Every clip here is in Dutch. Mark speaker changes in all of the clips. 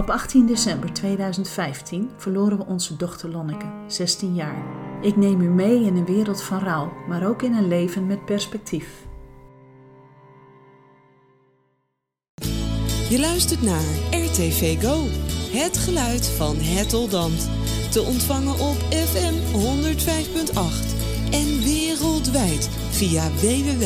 Speaker 1: op 18 december 2015 verloren we onze dochter Lonneke, 16 jaar. Ik neem u mee in een wereld van rouw, maar ook in een leven met perspectief.
Speaker 2: Je luistert naar RTV Go, het geluid van het Oldand. Te ontvangen op FM 105.8 en wereldwijd via www.rtvgo.nl.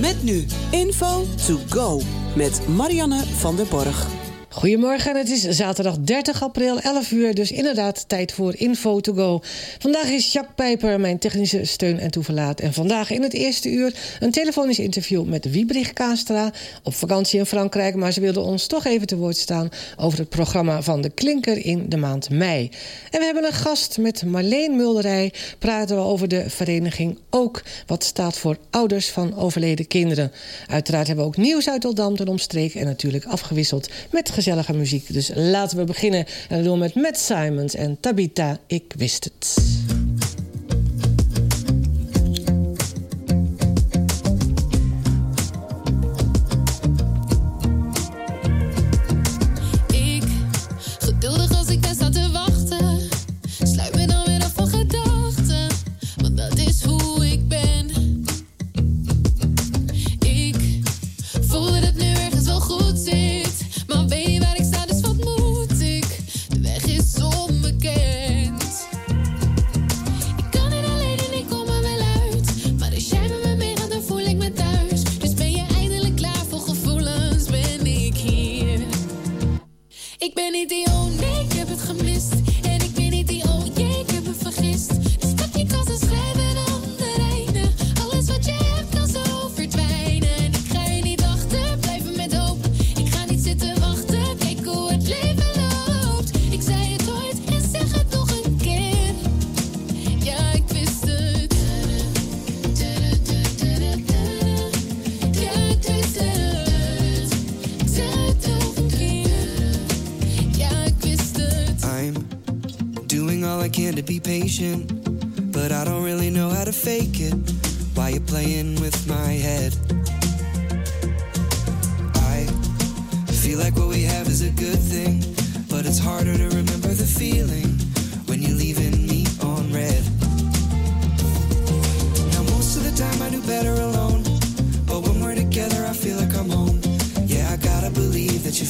Speaker 2: Met nu info to go met Marianne van der Borg.
Speaker 3: Goedemorgen, het is zaterdag 30 april, 11 uur, dus inderdaad tijd voor Info to Go. Vandaag is Jacques Pijper mijn technische steun en toeverlaat. En vandaag in het eerste uur een telefonisch interview met Wiebrich Castra op vakantie in Frankrijk, maar ze wilde ons toch even te woord staan... over het programma van De Klinker in de maand mei. En we hebben een gast met Marleen Mulderij. Praten we over de vereniging OOK, wat staat voor Ouders van Overleden Kinderen. Uiteraard hebben we ook nieuws uit Oldam ten omstreek... en natuurlijk afgewisseld met gezellige muziek. Dus laten we beginnen en doen met Matt Simons en Tabita, ik wist het.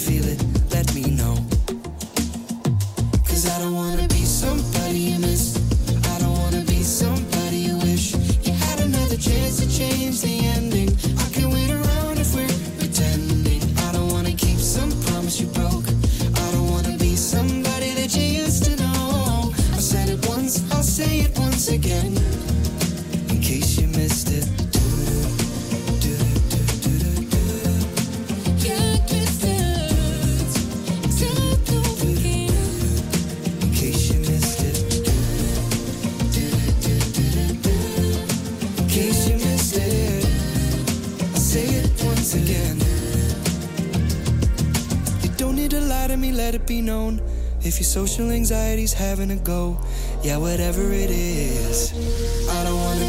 Speaker 4: feel it. Social anxiety's having a go. Yeah, whatever it is. I don't wanna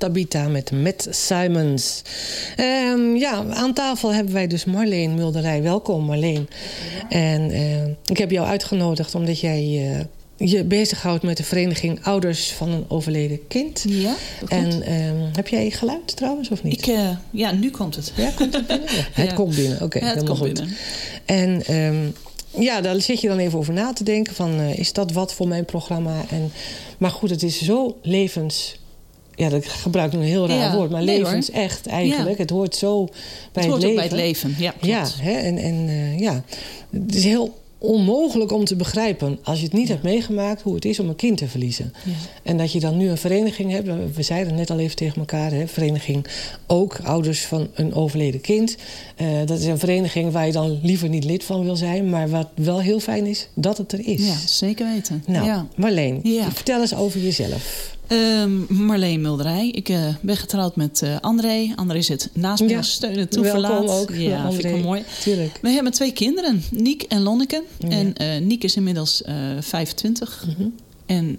Speaker 3: Tabita met Matt Simons. Ehm, ja, aan tafel hebben wij dus Marleen Mulderij. Welkom Marleen. En eh, ik heb jou uitgenodigd omdat jij... Eh,
Speaker 5: je bezighoudt met de vereniging Ouders van een Overleden Kind.
Speaker 1: Ja,
Speaker 5: En ehm, heb jij geluid trouwens of niet?
Speaker 1: Ik, eh, ja, nu komt het.
Speaker 5: Ja, komt het binnen? Het komt binnen, oké.
Speaker 1: Okay, ja,
Speaker 5: helemaal goed.
Speaker 1: Binnen.
Speaker 5: En ehm, ja, daar zit je dan even over na te denken. Van, is dat wat voor mijn programma? En, maar goed, het is zo levens ja, dat gebruik ik een heel raar
Speaker 1: Ja,
Speaker 5: woord, maar
Speaker 1: nee, hoor.
Speaker 5: levens echt eigenlijk.
Speaker 1: Ja.
Speaker 5: Het hoort zo bij
Speaker 1: Het hoort
Speaker 5: het
Speaker 1: ook
Speaker 5: leven.
Speaker 1: bij het leven. Ja, klopt.
Speaker 5: Ja, hè, en, en eh, ja, het is heel onmogelijk om te begrijpen... als je het niet hebt meegemaakt, hoe het is om een kind te verliezen.
Speaker 1: Ja.
Speaker 5: En dat je dan nu een vereniging hebt... we zeiden het net al even tegen elkaar... Hè, vereniging ook ouders van een overleden kind. Eh, dat is een vereniging waar je dan liever niet lid van wil zijn... maar wat wel heel fijn is, dat het er is.
Speaker 1: Ja, zeker weten.
Speaker 5: Nou,
Speaker 1: ja.
Speaker 5: Marleen, vertel eens over jezelf.
Speaker 1: Ehm, Marleen Mulderij. Ik eh, ben getrouwd met eh, André. André zit naast me
Speaker 5: Ja.
Speaker 1: als steun en toeverlaat.
Speaker 5: Welkom ook,
Speaker 1: Ja, vind ik wel mooi.
Speaker 5: Tuurlijk.
Speaker 1: We hebben twee kinderen, Niek en Lonneke.
Speaker 5: Ja.
Speaker 1: En eh Niek is inmiddels eh 25.
Speaker 5: Mhm.
Speaker 1: En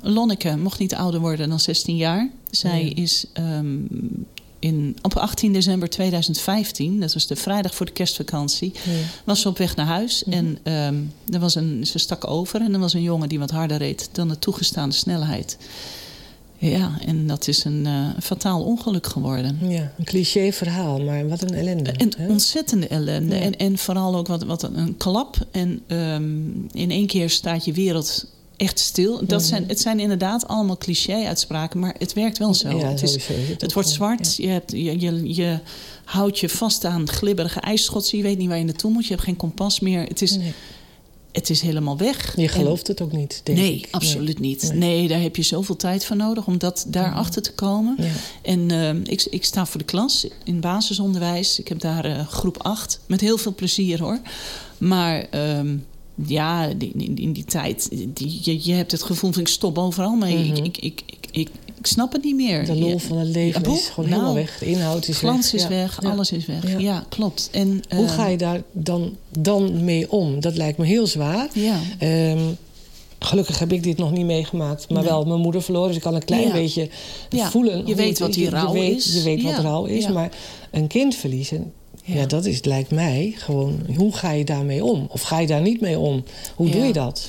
Speaker 1: Lonneke mocht niet ouder worden dan 16 jaar. Zij
Speaker 5: Ja.
Speaker 1: is ehm, in, op 18 december 2015, dat was de vrijdag voor de kerstvakantie,
Speaker 5: Ja.
Speaker 1: was ze op weg naar huis.
Speaker 5: Mhm.
Speaker 1: En ehm, er was een, ze stak over en er was een jongen die wat harder reed dan de toegestaande snelheid. Ja, en dat is een eh, fataal ongeluk geworden.
Speaker 5: Ja, een cliché verhaal, maar wat een ellende.
Speaker 1: Een
Speaker 5: hè?
Speaker 1: ontzettende ellende.
Speaker 5: Ja.
Speaker 1: En, en vooral ook wat, wat een, een klap. En ehm, in één keer staat je wereld echt stil. Dat zijn, het zijn inderdaad allemaal cliché-uitspraken, maar het werkt wel zo.
Speaker 5: Ja,
Speaker 1: het, is,
Speaker 5: sowieso is het
Speaker 1: het
Speaker 5: ook
Speaker 1: wordt zwart. Je, hebt, je, je, je houdt je vast aan glibberige ijsschotsen. Je weet niet waar je naartoe moet. Je hebt geen kompas meer. Het is,
Speaker 5: Nee.
Speaker 1: Het is helemaal weg.
Speaker 5: Je
Speaker 1: En-
Speaker 5: gelooft het ook niet, denk
Speaker 1: nee,
Speaker 5: ik.
Speaker 1: absoluut niet.
Speaker 5: Nee.
Speaker 1: Nee. daar heb je zoveel tijd voor nodig om dat daarachter te komen.
Speaker 5: Ja.
Speaker 1: En eh, ik, ik sta voor de klas in basisonderwijs. Ik heb daar eh, groep 8. Met heel veel plezier hoor. Maar ehm, ja, in, in die tijd, die, je, je hebt het gevoel van ik stop overal mee.
Speaker 5: Mhm.
Speaker 1: ik, ik, ik, ik, ik snap het niet meer.
Speaker 5: De lol van het leven
Speaker 1: Ja,
Speaker 5: is gewoon
Speaker 1: nou,
Speaker 5: helemaal weg. De inhoud is
Speaker 1: glans
Speaker 5: weg.
Speaker 1: is
Speaker 5: Ja.
Speaker 1: weg,
Speaker 5: Ja.
Speaker 1: alles is weg.
Speaker 5: Ja.
Speaker 1: Ja, klopt. En,
Speaker 5: Hoe
Speaker 1: eh,
Speaker 5: ga je daar dan, dan mee om? Dat lijkt me heel zwaar.
Speaker 1: Ja,
Speaker 5: Ehm, gelukkig heb ik dit nog niet meegemaakt. Maar
Speaker 1: Nee.
Speaker 5: wel mijn moeder verloren. Dus ik kan een klein
Speaker 1: Ja.
Speaker 5: beetje
Speaker 1: Ja,
Speaker 5: voelen.
Speaker 1: je weet wat
Speaker 5: is.
Speaker 1: die rouw
Speaker 5: je weet,
Speaker 1: is.
Speaker 5: Je weet wat rouw is. Maar een kind verliezen... Ja. Dat is, lijkt mij gewoon... Hoe ga je daarmee om? Of ga je daar niet mee om? Hoe doe je dat?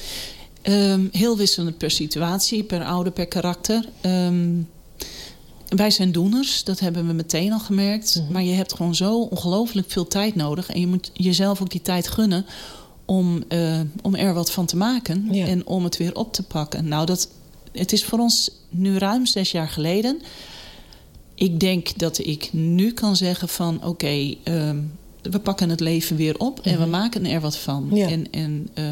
Speaker 1: Ehm, heel wisselend per situatie, per ouder, per karakter. Ehm, wij zijn doeners, dat hebben we meteen al gemerkt.
Speaker 5: Mhm.
Speaker 1: Maar je hebt gewoon zo ongelooflijk veel tijd nodig. En je moet jezelf ook die tijd gunnen om, eh, om er wat van te maken.
Speaker 5: Ja.
Speaker 1: En om het weer op te pakken. Nou, dat, het is voor ons nu ruim zes jaar geleden. Ik denk dat ik nu kan zeggen van oké, ehm, we pakken het leven weer op en we
Speaker 5: Mhm.
Speaker 1: maken er wat van.
Speaker 5: Ja.
Speaker 1: En, en, eh,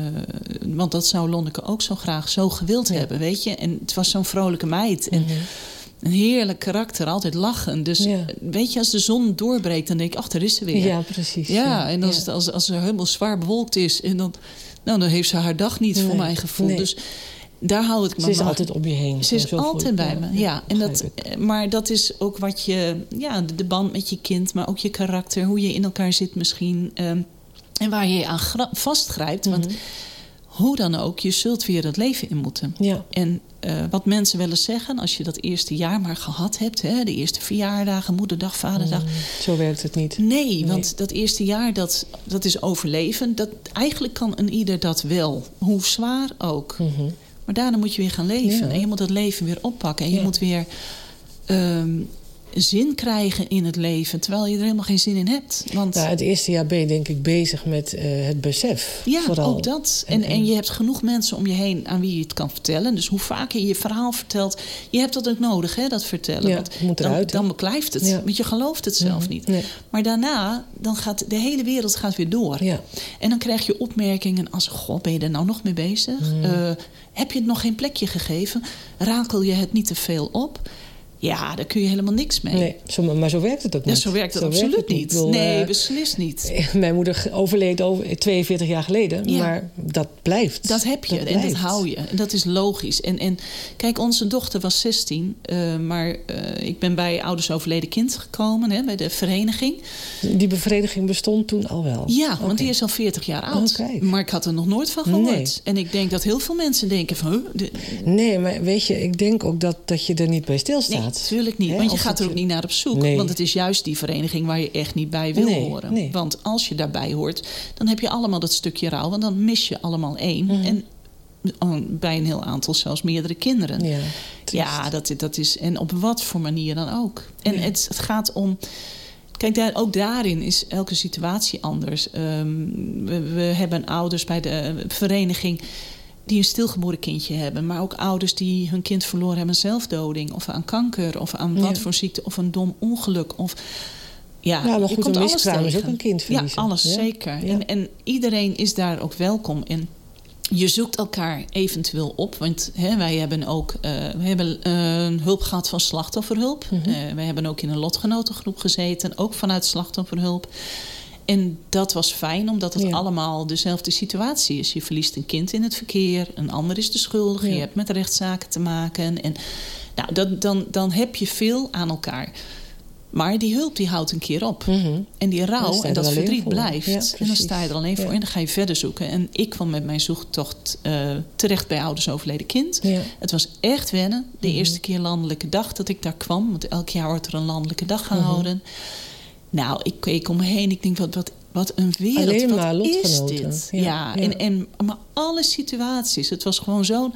Speaker 1: want dat zou Lonneke ook zo graag zo gewild
Speaker 5: Ja.
Speaker 1: hebben, weet je. En het was zo'n vrolijke meid. En
Speaker 5: Mhm.
Speaker 1: een heerlijk karakter, altijd lachen. Dus
Speaker 5: Ja.
Speaker 1: weet je, als de zon doorbreekt, dan denk ik, ach, daar is ze weer.
Speaker 5: Ja, precies.
Speaker 1: Ja, en als. Het, als, als er helemaal zwaar bewolkt is, en dan, nou, dan heeft ze haar dag niet, voor
Speaker 5: Nee,
Speaker 1: mijn gevoel.
Speaker 5: nee.
Speaker 1: Dus daar hou ik me
Speaker 5: Ze is
Speaker 1: maar-
Speaker 5: altijd om je heen.
Speaker 1: ze is
Speaker 5: zo
Speaker 1: altijd bij me, ja. En dat, eh, maar dat is ook wat je, ja, de, band met je kind, maar ook je karakter, hoe je in elkaar zit misschien. ehm, en waar je je aan vastgrijpt. Want
Speaker 5: Mhm.
Speaker 1: hoe dan ook, je zult weer het leven in moeten.
Speaker 5: Ja,
Speaker 1: En eh, wat mensen wel eens zeggen, als je dat eerste jaar maar gehad hebt, hè, de eerste verjaardagen, moederdag, vaderdag.
Speaker 5: Mm, zo werkt het niet.
Speaker 1: Nee, want dat eerste jaar, dat, dat is overleven. Dat, eigenlijk kan een ieder dat wel, hoe zwaar ook.
Speaker 5: Mhm.
Speaker 1: Maar daarna moet je weer gaan leven.
Speaker 5: Ja.
Speaker 1: En je moet dat leven weer oppakken. En je
Speaker 5: Ja.
Speaker 1: moet weer ehm, zin krijgen in het leven. Terwijl je er helemaal geen zin in hebt. Want
Speaker 5: Nou, het eerste jaar ben je denk ik bezig met eh, het besef.
Speaker 1: ja,
Speaker 5: vooral.
Speaker 1: ook dat.
Speaker 5: En-
Speaker 1: En, je hebt genoeg mensen om je heen aan wie je het kan vertellen. Dus hoe vaker je je verhaal vertelt. Je hebt dat ook nodig, hè, dat vertellen.
Speaker 5: Ja,
Speaker 1: Want
Speaker 5: moet
Speaker 1: dan,
Speaker 5: eruit, hè?
Speaker 1: dan beklijft het.
Speaker 5: Ja.
Speaker 1: Want je gelooft het zelf
Speaker 5: Mhm.
Speaker 1: niet.
Speaker 5: Nee.
Speaker 1: Maar daarna, dan gaat de hele wereld gaat weer door.
Speaker 5: Ja.
Speaker 1: En dan krijg je opmerkingen als... Goh, ben je er nou nog mee bezig?
Speaker 5: Mm.
Speaker 1: Eh, heb je het nog geen plekje gegeven? Rakel je het niet te veel op? Ja, daar kun je helemaal niks mee.
Speaker 5: Nee, zo, maar zo werkt het ook
Speaker 1: Ja,
Speaker 5: niet.
Speaker 1: zo werkt het absoluut
Speaker 5: het
Speaker 1: niet.
Speaker 5: Bedoel,
Speaker 1: nee,
Speaker 5: eh,
Speaker 1: beslist niet.
Speaker 5: Mijn moeder overleed over 42 jaar geleden.
Speaker 1: Ja.
Speaker 5: Maar dat blijft.
Speaker 1: Dat heb je en dat hou je. En dat is logisch. En, en kijk, onze dochter was 16, eh, maar eh, ik ben bij Ouders Overleden Kind gekomen, hè, bij de vereniging.
Speaker 5: Die bevrediging bestond toen al wel.
Speaker 1: Ja, want die is al 40 jaar oud. Maar ik had er nog nooit van gehoord.
Speaker 5: Nee.
Speaker 1: En ik denk dat heel veel mensen denken van... Huh, de-
Speaker 5: Nee, maar weet je, ik denk ook dat, dat je er niet bij
Speaker 1: nee,
Speaker 5: stilstaat.
Speaker 1: natuurlijk niet. Want je gaat er ook niet naar op zoek.
Speaker 5: Nee.
Speaker 1: Want het is juist die vereniging waar je echt niet bij wil
Speaker 5: Nee,
Speaker 1: horen.
Speaker 5: nee.
Speaker 1: Want als je daarbij hoort, dan heb je allemaal dat stukje rouw. Want dan mis je allemaal één.
Speaker 5: Mhm.
Speaker 1: En oh, bij een heel aantal zelfs meerdere kinderen.
Speaker 5: Ja,
Speaker 1: Ja, dat, dat is. En op wat voor manier dan ook. En
Speaker 5: Ja.
Speaker 1: het, het gaat om. Kijk, daar, ook daarin is elke situatie anders. Ehm, we, we hebben ouders bij de eh, vereniging die een stilgeboren kindje hebben. Maar ook ouders die hun kind verloren hebben aan zelfdoding. Of aan kanker. Of aan wat
Speaker 5: Ja.
Speaker 1: voor ziekte. Of een dom ongeluk. Of, ja,
Speaker 5: Ja, maar goed,
Speaker 1: komt
Speaker 5: een
Speaker 1: alles
Speaker 5: miskraam is
Speaker 1: tegen.
Speaker 5: ook een kind.
Speaker 1: Ja, alles
Speaker 5: Ja.
Speaker 1: zeker.
Speaker 5: Ja.
Speaker 1: En, en iedereen is daar ook welkom. En je zoekt elkaar eventueel op. Want hè, wij hebben ook eh, we hebben, een hulp gehad van slachtofferhulp.
Speaker 5: Mhm.
Speaker 1: Eh, wij hebben ook in een lotgenotengroep gezeten. Ook vanuit slachtofferhulp. En dat was fijn, omdat het
Speaker 5: Ja.
Speaker 1: allemaal dezelfde situatie is. Je verliest een kind in het verkeer. Een ander is de schuldige.
Speaker 5: Ja.
Speaker 1: Je hebt met rechtszaken te maken. En nou, dat, dan, dan heb je veel aan elkaar. Maar die hulp die houdt een keer op.
Speaker 5: Mhm.
Speaker 1: En die rouw en dat
Speaker 5: er
Speaker 1: verdriet blijft.
Speaker 5: Ja,
Speaker 1: en dan sta je er alleen voor
Speaker 5: Ja.
Speaker 1: en dan ga je verder zoeken. En ik kwam met mijn zoektocht eh, terecht bij ouders overleden kind.
Speaker 5: Ja. Mhm.
Speaker 1: Het was echt wennen. De eerste keer landelijke dag dat ik daar kwam. Want elk jaar wordt er een landelijke dag
Speaker 5: Mhm.
Speaker 1: gehouden. Nou, ik keek om me heen. Ik denk, wat, wat, wat een wereld.
Speaker 5: Alleen
Speaker 1: wat
Speaker 5: maar
Speaker 1: is dit?
Speaker 5: Ja.
Speaker 1: En, en, maar alle situaties. Het was gewoon zo'n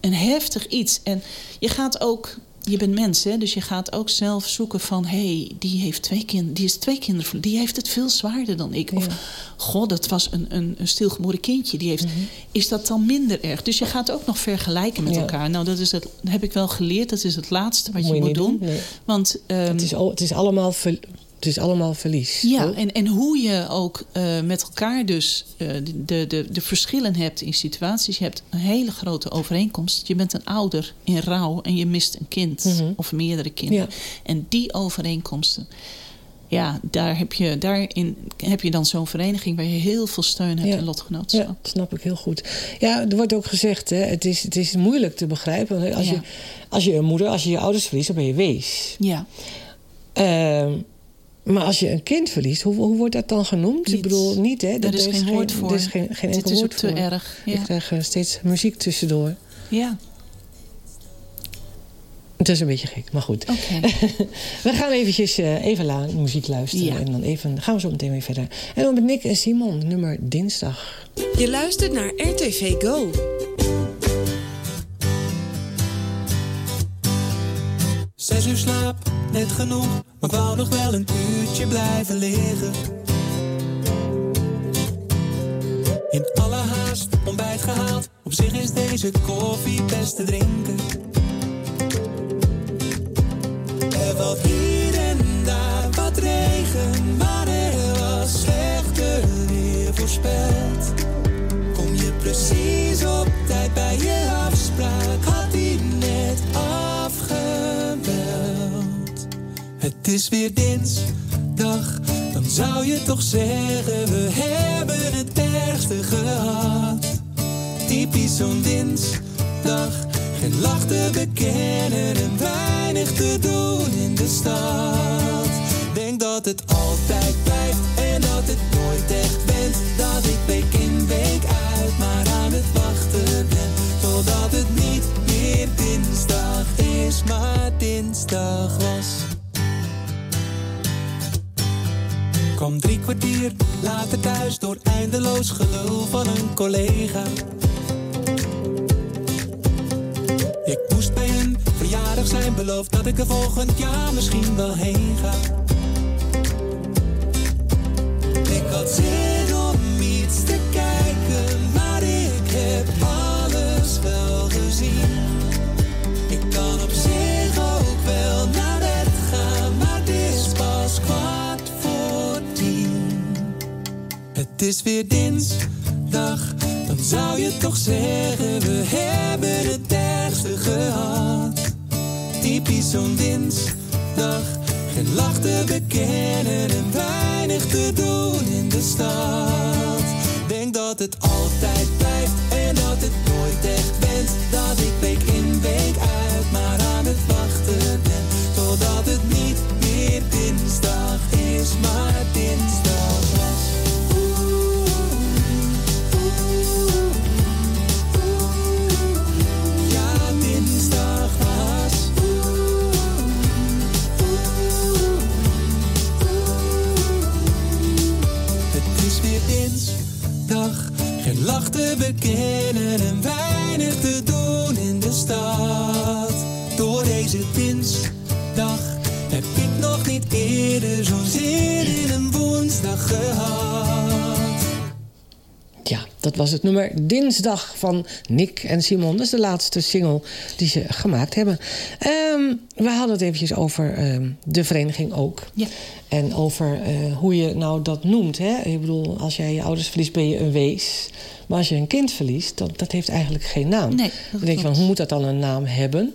Speaker 1: een heftig iets. En je gaat ook... Je bent mens, hè? dus je gaat ook zelf zoeken van... hé, hey, die, heeft twee kind, die is twee kinderen. Die heeft het veel zwaarder dan ik. Of, god, dat was een, een, een stilgeboren kindje. Die heeft, Is dat dan minder erg? Dus je gaat ook nog vergelijken met
Speaker 5: Ja.
Speaker 1: elkaar. Nou, dat, is het, dat heb ik wel geleerd. Dat is het laatste wat
Speaker 5: Moet
Speaker 1: je moet doen.
Speaker 5: doen, nee.
Speaker 1: Want ehm,
Speaker 5: Het, is, al- het, is allemaal ver- het is allemaal verlies.
Speaker 1: ja, en, en hoe je ook eh, met elkaar dus eh, de, de, de verschillen hebt in situaties. Je hebt een hele grote overeenkomst. Je bent een ouder in rouw en je mist een kind
Speaker 5: Mhm.
Speaker 1: of meerdere kinderen.
Speaker 5: Ja.
Speaker 1: En die overeenkomsten, ja, daar heb je, daarin heb je dan zo'n vereniging waar je heel veel steun hebt
Speaker 5: Ja.
Speaker 1: en lotgenootschap.
Speaker 5: Ja, dat snap ik heel goed. Ja, er wordt ook gezegd, hè, het, is, het is moeilijk te begrijpen. Als,
Speaker 1: Ja.
Speaker 5: je, als je een moeder, als je je ouders verliest, dan ben je wees.
Speaker 1: Ja.
Speaker 5: Ehm, maar als je een kind verliest, hoe, hoe wordt dat dan genoemd? Ik bedoel, niet hè?
Speaker 1: Daar is geen woord voor.
Speaker 5: Er is geen, geen
Speaker 1: Dit
Speaker 5: enkel
Speaker 1: is
Speaker 5: woord
Speaker 1: te
Speaker 5: voor.
Speaker 1: erg.
Speaker 5: Ik
Speaker 1: Ja.
Speaker 5: krijg eh, steeds muziek tussendoor.
Speaker 1: ja,
Speaker 5: Het is een beetje gek, maar goed.
Speaker 1: oké.
Speaker 5: We gaan eventjes eh, even la muziek luisteren.
Speaker 1: Ja.
Speaker 5: En dan even, gaan we zo meteen weer verder. En dan met Nick en Simon, nummer Dinsdag.
Speaker 2: Je luistert naar RTV Go.
Speaker 6: Zes uur slaap, net genoeg, maar wou nog wel een uurtje blijven liggen. In alle haast, ontbijt gehaald, op zich is deze koffie best te drinken. Er valt hier en daar wat regen, maar er was slechter weer voorspeld. Kom je precies op tijd bij je afspraak? Het is weer dinsdag, dan zou je toch zeggen: We hebben het ergste gehad. Typisch zo'n dinsdag, geen lach te bekennen en weinig te doen in de stad. Denk dat het altijd blijft en dat het nooit echt bent. Dat ik week in week uit maar aan het wachten ben. Totdat het niet meer dinsdag is, maar dinsdag was. Kwam drie kwartier later thuis door eindeloos gelul van een collega. Ik moest bij een verjaardag zijn, beloofd dat ik er volgend jaar misschien wel heen ga. Ik had zin om iets te kijken, maar ik heb alles wel gezien. Het is weer dinsdag, dan zou je toch zeggen: We hebben het ergste gehad. Typisch zo'n dinsdag, geen lach te bekennen en weinig te doen in de stad. Denk dat het altijd bekennen en weinig te doen in de stad. Door deze dinsdag heb ik nog niet eerder zo'n zin in een woensdag gehad.
Speaker 5: Ja, dat was het nummer Dinsdag van Nick en Simon. Dat is de laatste single die ze gemaakt hebben. Ehm, we hadden het eventjes over ehm, de vereniging ook.
Speaker 1: Ja.
Speaker 5: En over eh, hoe je nou dat noemt. Hè? Ik bedoel, als jij je ouders verliest, ben je een wees. Maar als je een kind verliest, dan, dat heeft eigenlijk geen naam.
Speaker 1: Nee,
Speaker 5: dan denk je van, hoe moet dat dan een naam hebben?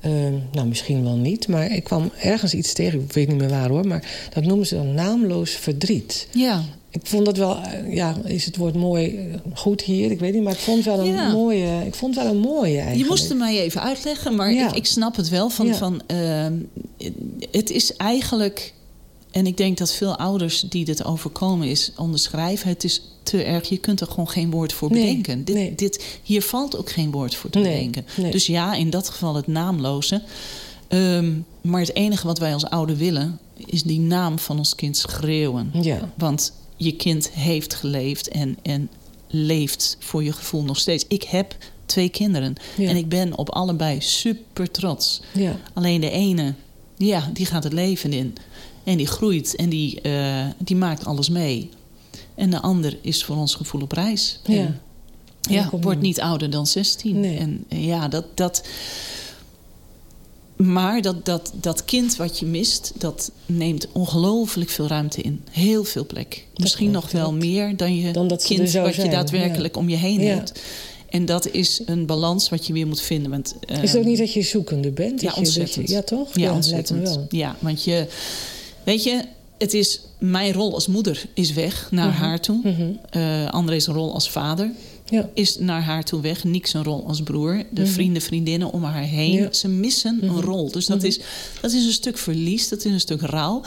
Speaker 5: Ehm, nou, misschien wel niet. Maar ik kwam ergens iets tegen, ik weet niet meer waar hoor. Maar dat noemen ze dan naamloos verdriet.
Speaker 1: Ja,
Speaker 5: Ik vond dat wel, eh, ja, is het woord mooi eh, goed hier? Ik weet niet, maar ik vond wel een
Speaker 1: Ja.
Speaker 5: mooie, ik vond wel een mooie eigenlijk.
Speaker 1: Je moest het mij even uitleggen, maar
Speaker 5: Ja.
Speaker 1: ik, ik snap het wel. Van,
Speaker 5: Ja.
Speaker 1: van, ehm, het is eigenlijk, en ik denk dat veel ouders die dit overkomen is, onderschrijven. Het is te erg, je kunt er gewoon geen woord voor
Speaker 5: Nee,
Speaker 1: bedenken. Dit,
Speaker 5: nee.
Speaker 1: dit, hier valt ook geen woord voor te
Speaker 5: Nee,
Speaker 1: bedenken. Dus ja, in dat geval het naamloze. Ehm, maar het enige wat wij als ouder willen, is die naam van ons kind schreeuwen.
Speaker 5: Ja,
Speaker 1: Want je kind heeft geleefd en, en leeft voor je gevoel nog steeds. Ik heb twee kinderen
Speaker 5: Ja.
Speaker 1: en ik ben op allebei super trots.
Speaker 5: ja,
Speaker 1: Alleen de ene, ja, die gaat het leven in. En die groeit en die, eh, die maakt alles mee. En de ander is voor ons gevoel op reis.
Speaker 5: Ja.
Speaker 1: En, wordt niet ouder dan 16.
Speaker 5: Nee.
Speaker 1: En eh, ja, dat... dat maar dat, dat, dat kind wat je mist, dat neemt ongelooflijk veel ruimte in. Heel veel plek. Misschien nog wel meer dan je
Speaker 5: Dan
Speaker 1: kind wat je daadwerkelijk om je heen
Speaker 5: Ja.
Speaker 1: hebt. En dat is een balans wat je weer moet vinden. Want,
Speaker 5: Is het ook
Speaker 1: ehm,
Speaker 5: niet dat je zoekende bent?
Speaker 1: ja,
Speaker 5: Dat je- dat je-
Speaker 1: ontzettend.
Speaker 5: ja, toch?
Speaker 1: Ja, ontzettend.
Speaker 5: wel.
Speaker 1: Ja, want je... Weet je, het is... Mijn rol als moeder is weg naar haar toe.
Speaker 5: Mhm.
Speaker 1: Eh, André's rol als vader
Speaker 5: Ja,
Speaker 1: is naar haar toe weg. Nick zijn rol als broer. De vrienden, vriendinnen om haar heen.
Speaker 5: Mhm. Ja. Mhm.
Speaker 1: Ze missen een rol. Dus dat, is, dat is een stuk verlies. Dat is een stuk rouw.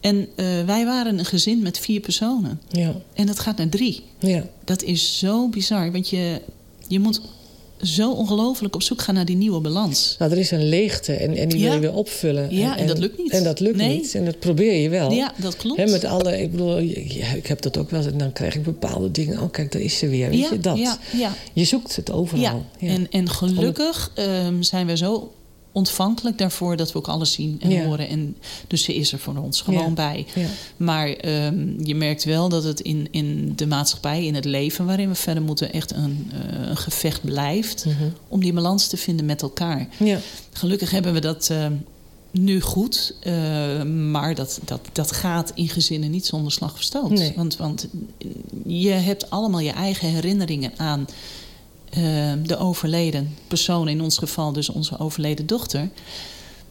Speaker 1: En eh, wij waren een gezin met vier personen.
Speaker 5: ja,
Speaker 1: En dat gaat naar drie.
Speaker 5: ja.
Speaker 1: Dat is zo bizar. Want je, je moet zo ongelooflijk op zoek gaan naar die nieuwe balans.
Speaker 5: Nou, er is een leegte en, en die wil je weer opvullen.
Speaker 1: Ja, en dat lukt niet.
Speaker 5: En dat lukt
Speaker 1: Nee.
Speaker 5: niet. En dat probeer je wel.
Speaker 1: Ja, dat klopt.
Speaker 5: Met alle, ik bedoel, ja, ik heb dat ook wel. En dan krijg ik bepaalde dingen. Oh, kijk, daar is ze weer. Weet
Speaker 1: ja,
Speaker 5: je, dat.
Speaker 1: Ja, ja.
Speaker 5: Je zoekt het overal.
Speaker 1: Ja,
Speaker 5: Ja.
Speaker 1: En, en gelukkig ehm, zijn we zo ontvankelijk daarvoor dat we ook alles zien en
Speaker 5: Ja.
Speaker 1: horen. En dus ze is er voor ons gewoon
Speaker 5: Ja.
Speaker 1: bij.
Speaker 5: Ja.
Speaker 1: Maar ehm, je merkt wel dat het in, in de maatschappij, in het leven waarin we verder moeten, echt een, eh, een gevecht blijft
Speaker 5: Mhm.
Speaker 1: om die balans te vinden met elkaar.
Speaker 5: ja.
Speaker 1: Gelukkig hebben we dat ehm, nu goed, eh, maar dat, dat, dat gaat in gezinnen niet zonder slag of stoot.
Speaker 5: Nee.
Speaker 1: Want, want je hebt allemaal je eigen herinneringen aan eh, de overleden persoon, in ons geval dus onze overleden dochter.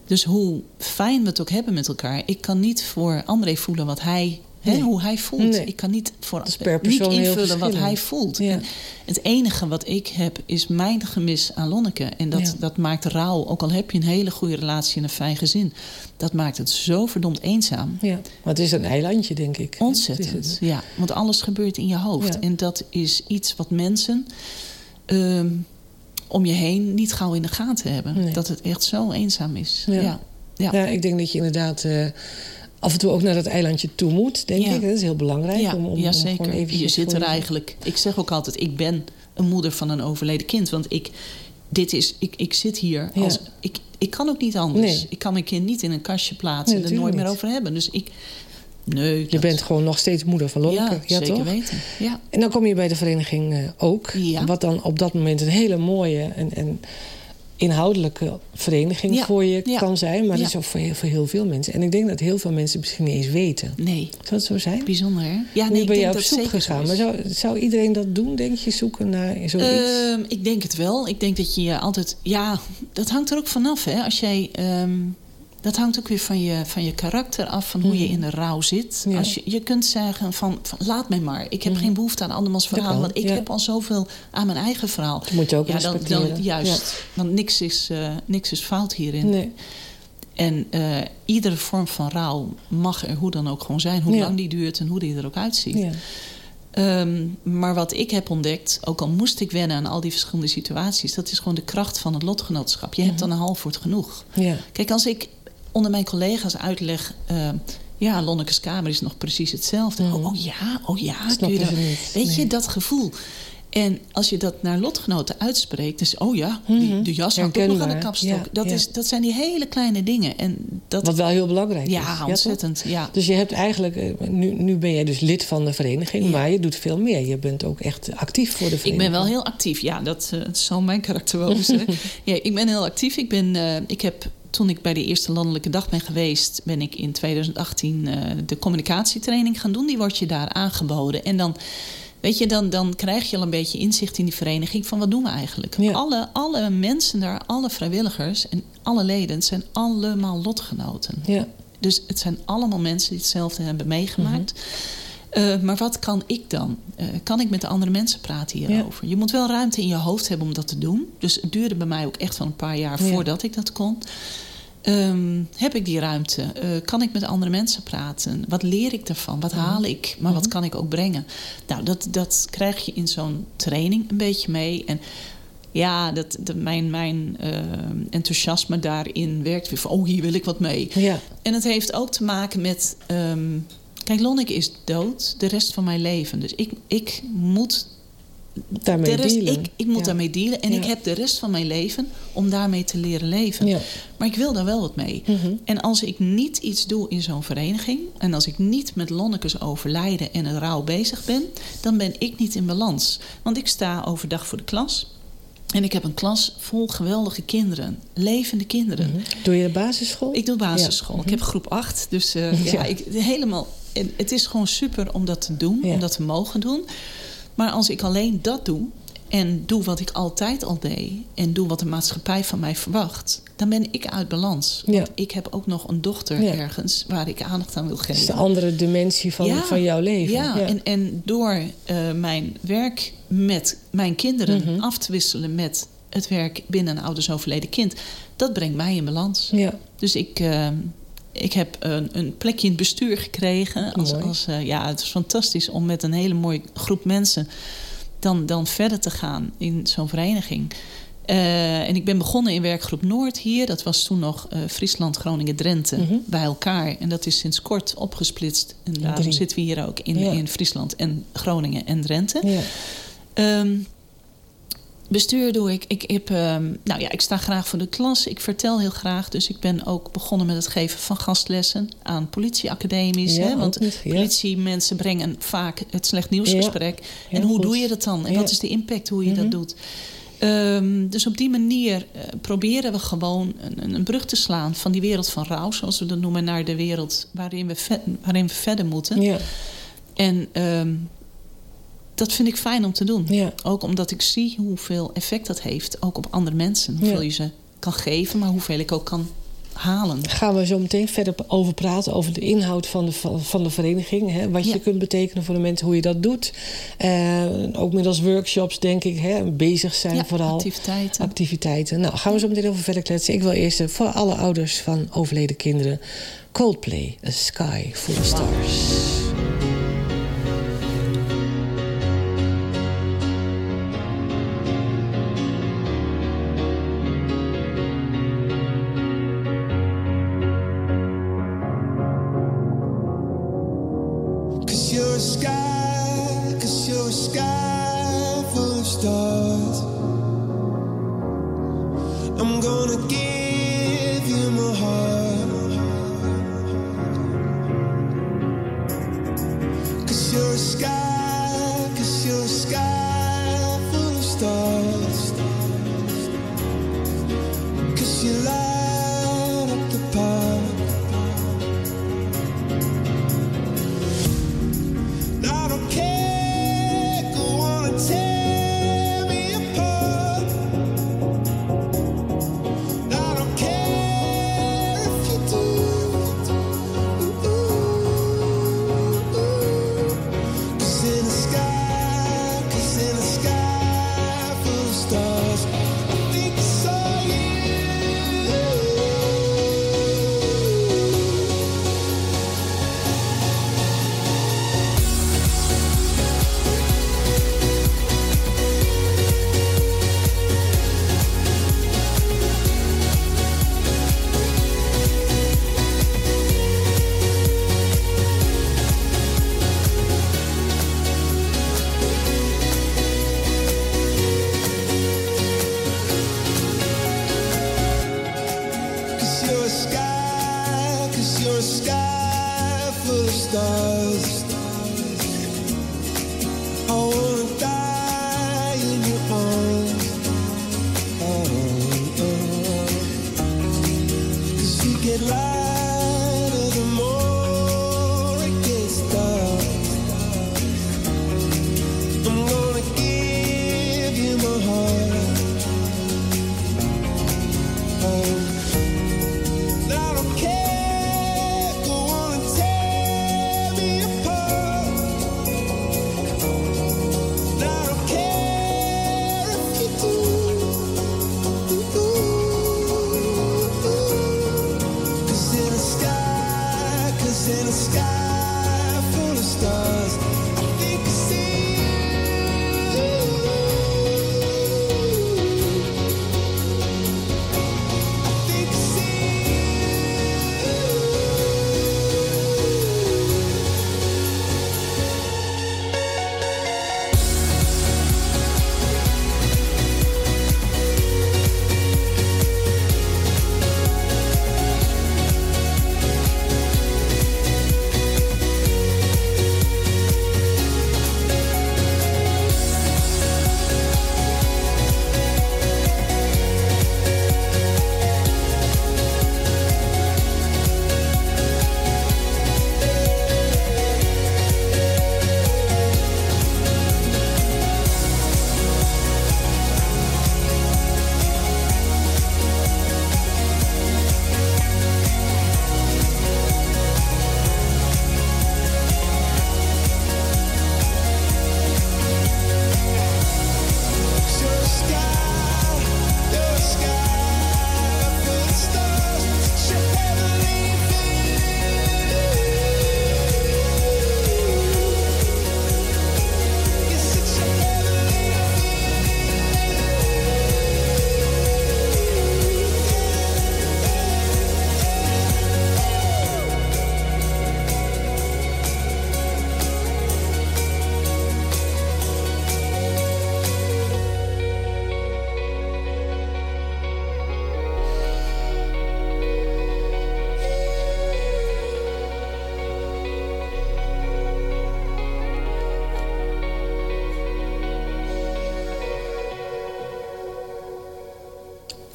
Speaker 1: Dus hoe fijn we het ook hebben met elkaar, ik kan niet voor André voelen wat hij, hè, hoe hij voelt.
Speaker 5: Nee.
Speaker 1: Ik kan niet voor
Speaker 5: per
Speaker 1: niet invullen wat hij voelt.
Speaker 5: Ja.
Speaker 1: En het enige wat ik heb is mijn gemis aan Lonneke. En dat,
Speaker 5: Ja.
Speaker 1: dat maakt rouw, ook al heb je een hele goede relatie en een fijn gezin, dat maakt het zo verdomd eenzaam.
Speaker 5: ja. Maar het is een eilandje, denk ik. Het
Speaker 1: Ontzettend.
Speaker 5: het.
Speaker 1: Ja, want alles gebeurt in je hoofd.
Speaker 5: Ja.
Speaker 1: En dat is iets wat mensen ehm, om je heen niet gauw in de gaten hebben.
Speaker 5: Nee.
Speaker 1: Dat het echt zo eenzaam is.
Speaker 5: Ja.
Speaker 1: Ja. Ja.
Speaker 5: Ja, ik denk dat je inderdaad eh, af en toe ook naar dat eilandje toe moet, denk ik. Dat is heel belangrijk.
Speaker 1: Ja,
Speaker 5: om, om,
Speaker 1: ja, zeker.
Speaker 5: eventjes
Speaker 1: je zit er eigenlijk. Ik zeg ook altijd: ik ben een moeder van een overleden kind. Want ik, dit is, ik, ik zit hier als. Ik, ik kan ook niet anders.
Speaker 5: Nee.
Speaker 1: Ik kan mijn kind niet in een kastje plaatsen
Speaker 5: Nee,
Speaker 1: en er nooit meer over hebben. Dus ik. Nee,
Speaker 5: Je bent gewoon nog steeds moeder van Lonneke.
Speaker 1: Ja,
Speaker 5: Ja,
Speaker 1: zeker
Speaker 5: toch?
Speaker 1: weten. Ja.
Speaker 5: En dan kom je bij de vereniging eh, ook.
Speaker 1: Ja.
Speaker 5: Wat dan op dat moment een hele mooie en, en inhoudelijke vereniging
Speaker 1: Ja,
Speaker 5: voor je kan zijn. Maar dat is ook voor heel, voor heel veel mensen. En ik denk dat heel veel mensen misschien niet eens weten.
Speaker 1: Nee,
Speaker 5: Zou het zo zijn?
Speaker 1: bijzonder hè? Ja,
Speaker 5: nu
Speaker 1: nee, ik
Speaker 5: ben je op zoek gegaan. Maar zou, zou iedereen dat doen, denk je? Zoeken naar zoiets?
Speaker 1: Ehm, ik denk het wel. Ik denk dat je je altijd. Ja, dat hangt er ook vanaf. Hè? Als jij. ehm, dat hangt ook weer van je, van je karakter af, van hoe je in de rouw zit.
Speaker 5: Ja.
Speaker 1: Als je, je kunt zeggen van, van laat mij maar. Ik heb geen behoefte aan andermans verhaal. Want ik
Speaker 5: ja.
Speaker 1: heb al zoveel aan mijn eigen verhaal.
Speaker 5: Dat moet je ook
Speaker 1: ja, dan,
Speaker 5: respecteren.
Speaker 1: dan, juist. Want niks is, eh, niks is fout hierin.
Speaker 5: Nee.
Speaker 1: En eh, iedere vorm van rouw mag er hoe dan ook gewoon zijn. Hoe lang die duurt en hoe die er ook uitziet.
Speaker 5: Ja.
Speaker 1: Ehm, maar wat ik heb ontdekt, ook al moest ik wennen aan al die verschillende situaties, dat is gewoon de kracht van het lotgenootschap. Je hebt dan een half woord genoeg.
Speaker 5: Ja.
Speaker 1: Kijk, als ik onder mijn collega's uitleg. ehm, ja, Lonneke's kamer is nog precies hetzelfde.
Speaker 5: Mhm.
Speaker 1: Oh, oh ja, oh ja. Je dat-
Speaker 5: niet,
Speaker 1: Weet je, dat gevoel. En als je dat naar lotgenoten uitspreekt, dus oh ja, die, de jas hangt ook nog aan de kapstok.
Speaker 5: Ja,
Speaker 1: dat,
Speaker 5: ja.
Speaker 1: Is, dat zijn die hele kleine dingen. En dat,
Speaker 5: Wat wel heel belangrijk is.
Speaker 1: ja,
Speaker 5: toch?
Speaker 1: ontzettend. Ja,
Speaker 5: Dus je hebt eigenlijk, eh, nu, nu ben jij dus lid van de vereniging, maar je doet veel meer. Je bent ook echt actief voor de
Speaker 1: Ik
Speaker 5: vereniging.
Speaker 1: ben wel heel actief. Ja, dat eh, zal mijn karakter wel zijn. ja, ik ben heel actief. Ik, ben, eh, ik heb, toen ik bij de eerste landelijke dag ben geweest... ben ik in 2018 eh, de communicatietraining gaan doen. Die wordt je daar aangeboden. En dan, weet je, dan, dan krijg je al een beetje inzicht in die vereniging... van wat doen we eigenlijk?
Speaker 5: Ja.
Speaker 1: Alle, alle mensen daar, alle vrijwilligers en alle leden... zijn allemaal lotgenoten.
Speaker 5: Ja,
Speaker 1: Dus het zijn allemaal mensen die hetzelfde hebben meegemaakt.
Speaker 5: Mhm.
Speaker 1: Eh, maar wat kan ik dan? Eh, kan ik met de andere mensen praten hierover? Je moet wel ruimte in je hoofd hebben om dat te doen. Dus het duurde bij mij ook echt wel een paar jaar
Speaker 5: Ja.
Speaker 1: voordat ik dat kon. Ehm, heb ik die ruimte? Eh, kan ik met andere mensen praten? Wat leer ik ervan? Wat haal ik? Maar wat kan ik ook brengen? Nou, dat, dat krijg je in zo'n training een beetje mee. En ja, dat, dat mijn, mijn enthousiasme daarin werkt weer van... oh, hier wil ik wat mee.
Speaker 5: ja,
Speaker 1: En het heeft ook te maken met. ehm, kijk, Lonneke is dood de rest van mijn leven. Dus ik, ik moet.
Speaker 5: daarmee
Speaker 1: de rest,
Speaker 5: dealen.
Speaker 1: ik, ik moet
Speaker 5: Ja.
Speaker 1: daarmee dealen. En
Speaker 5: Ja.
Speaker 1: ik heb de rest van mijn leven om daarmee te leren leven.
Speaker 5: Ja.
Speaker 1: Maar ik wil daar wel wat mee.
Speaker 5: Mhm.
Speaker 1: En als ik niet iets doe in zo'n vereniging. en als ik niet met Lonnekes overlijden en het rouw bezig ben. dan ben ik niet in balans. Want ik sta overdag voor de klas. En ik heb een klas vol geweldige kinderen. Levende kinderen.
Speaker 5: Doe je de basisschool?
Speaker 1: Ik doe basisschool.
Speaker 5: Ja.
Speaker 1: Ik heb groep 8. Dus eh, ja.
Speaker 5: Ja.
Speaker 1: ik, helemaal, het is gewoon super om dat te doen.
Speaker 5: Ja.
Speaker 1: Om dat te mogen doen. Maar als ik alleen dat doe. En doe wat ik altijd al deed. En doe wat de maatschappij van mij verwacht. Dan ben ik uit balans.
Speaker 5: Ja.
Speaker 1: Want ik heb ook nog een dochter
Speaker 5: Ja.
Speaker 1: ergens. Waar ik aandacht aan wil
Speaker 5: Dat is
Speaker 1: geven.
Speaker 5: de andere dimensie van,
Speaker 1: Ja.
Speaker 5: van jouw leven.
Speaker 1: Ja, En, en door eh, mijn werk met mijn kinderen
Speaker 5: Mhm.
Speaker 1: af te wisselen met het werk binnen een ouders overleden kind. Dat brengt mij in balans.
Speaker 5: ja.
Speaker 1: Dus ik, eh, ik heb een, een plekje in het bestuur gekregen. Als, als, eh, ja, het is fantastisch om met een hele mooie groep mensen dan, dan verder te gaan in zo'n vereniging. Eh, en ik ben begonnen in werkgroep Noord hier. Dat was toen nog eh, Friesland, Groningen, Drenthe
Speaker 5: Mhm.
Speaker 1: bij elkaar. En dat is sinds kort opgesplitst. En daarom
Speaker 5: drie.
Speaker 1: zitten we hier ook in,
Speaker 5: Ja.
Speaker 1: in Friesland en Groningen en Drenthe.
Speaker 5: ja.
Speaker 1: Ehm, bestuur doe ik. Ik, heb, ehm, nou ja, ik sta graag voor de klas. Ik vertel heel graag. Dus ik ben ook begonnen met het geven van gastlessen aan politieacademies.
Speaker 5: Ja,
Speaker 1: hè, want
Speaker 5: ook niet, ja.
Speaker 1: politiemensen brengen vaak het slecht nieuwsgesprek.
Speaker 5: Ja,
Speaker 1: en hoe
Speaker 5: goed.
Speaker 1: doe je dat dan? En wat is de impact hoe je
Speaker 5: Mhm.
Speaker 1: dat doet? Ehm, dus op die manier eh, proberen we gewoon een, een brug te slaan van die wereld van rouw, zoals we dat noemen, naar de wereld waarin we, waarin we verder moeten.
Speaker 5: Ja.
Speaker 1: En ehm, dat vind ik fijn om te doen.
Speaker 5: Ja.
Speaker 1: Ook omdat ik zie hoeveel effect dat heeft, ook op andere mensen. Hoeveel
Speaker 5: Ja.
Speaker 1: je ze kan geven, maar hoeveel ik ook kan halen.
Speaker 5: gaan we zo meteen verder over praten. Over de inhoud van de, van de vereniging. Hè, wat
Speaker 1: Ja.
Speaker 5: je kunt betekenen voor de mensen, hoe je dat doet. Eh, ook middels workshops, denk ik. Hè, bezig zijn
Speaker 1: Ja,
Speaker 5: vooral.
Speaker 1: activiteiten.
Speaker 5: Activiteiten. Nou, gaan we zo meteen over verder kletsen. Ik wil eerst eh, voor alle ouders van overleden kinderen... Coldplay, A Sky Full of Stars.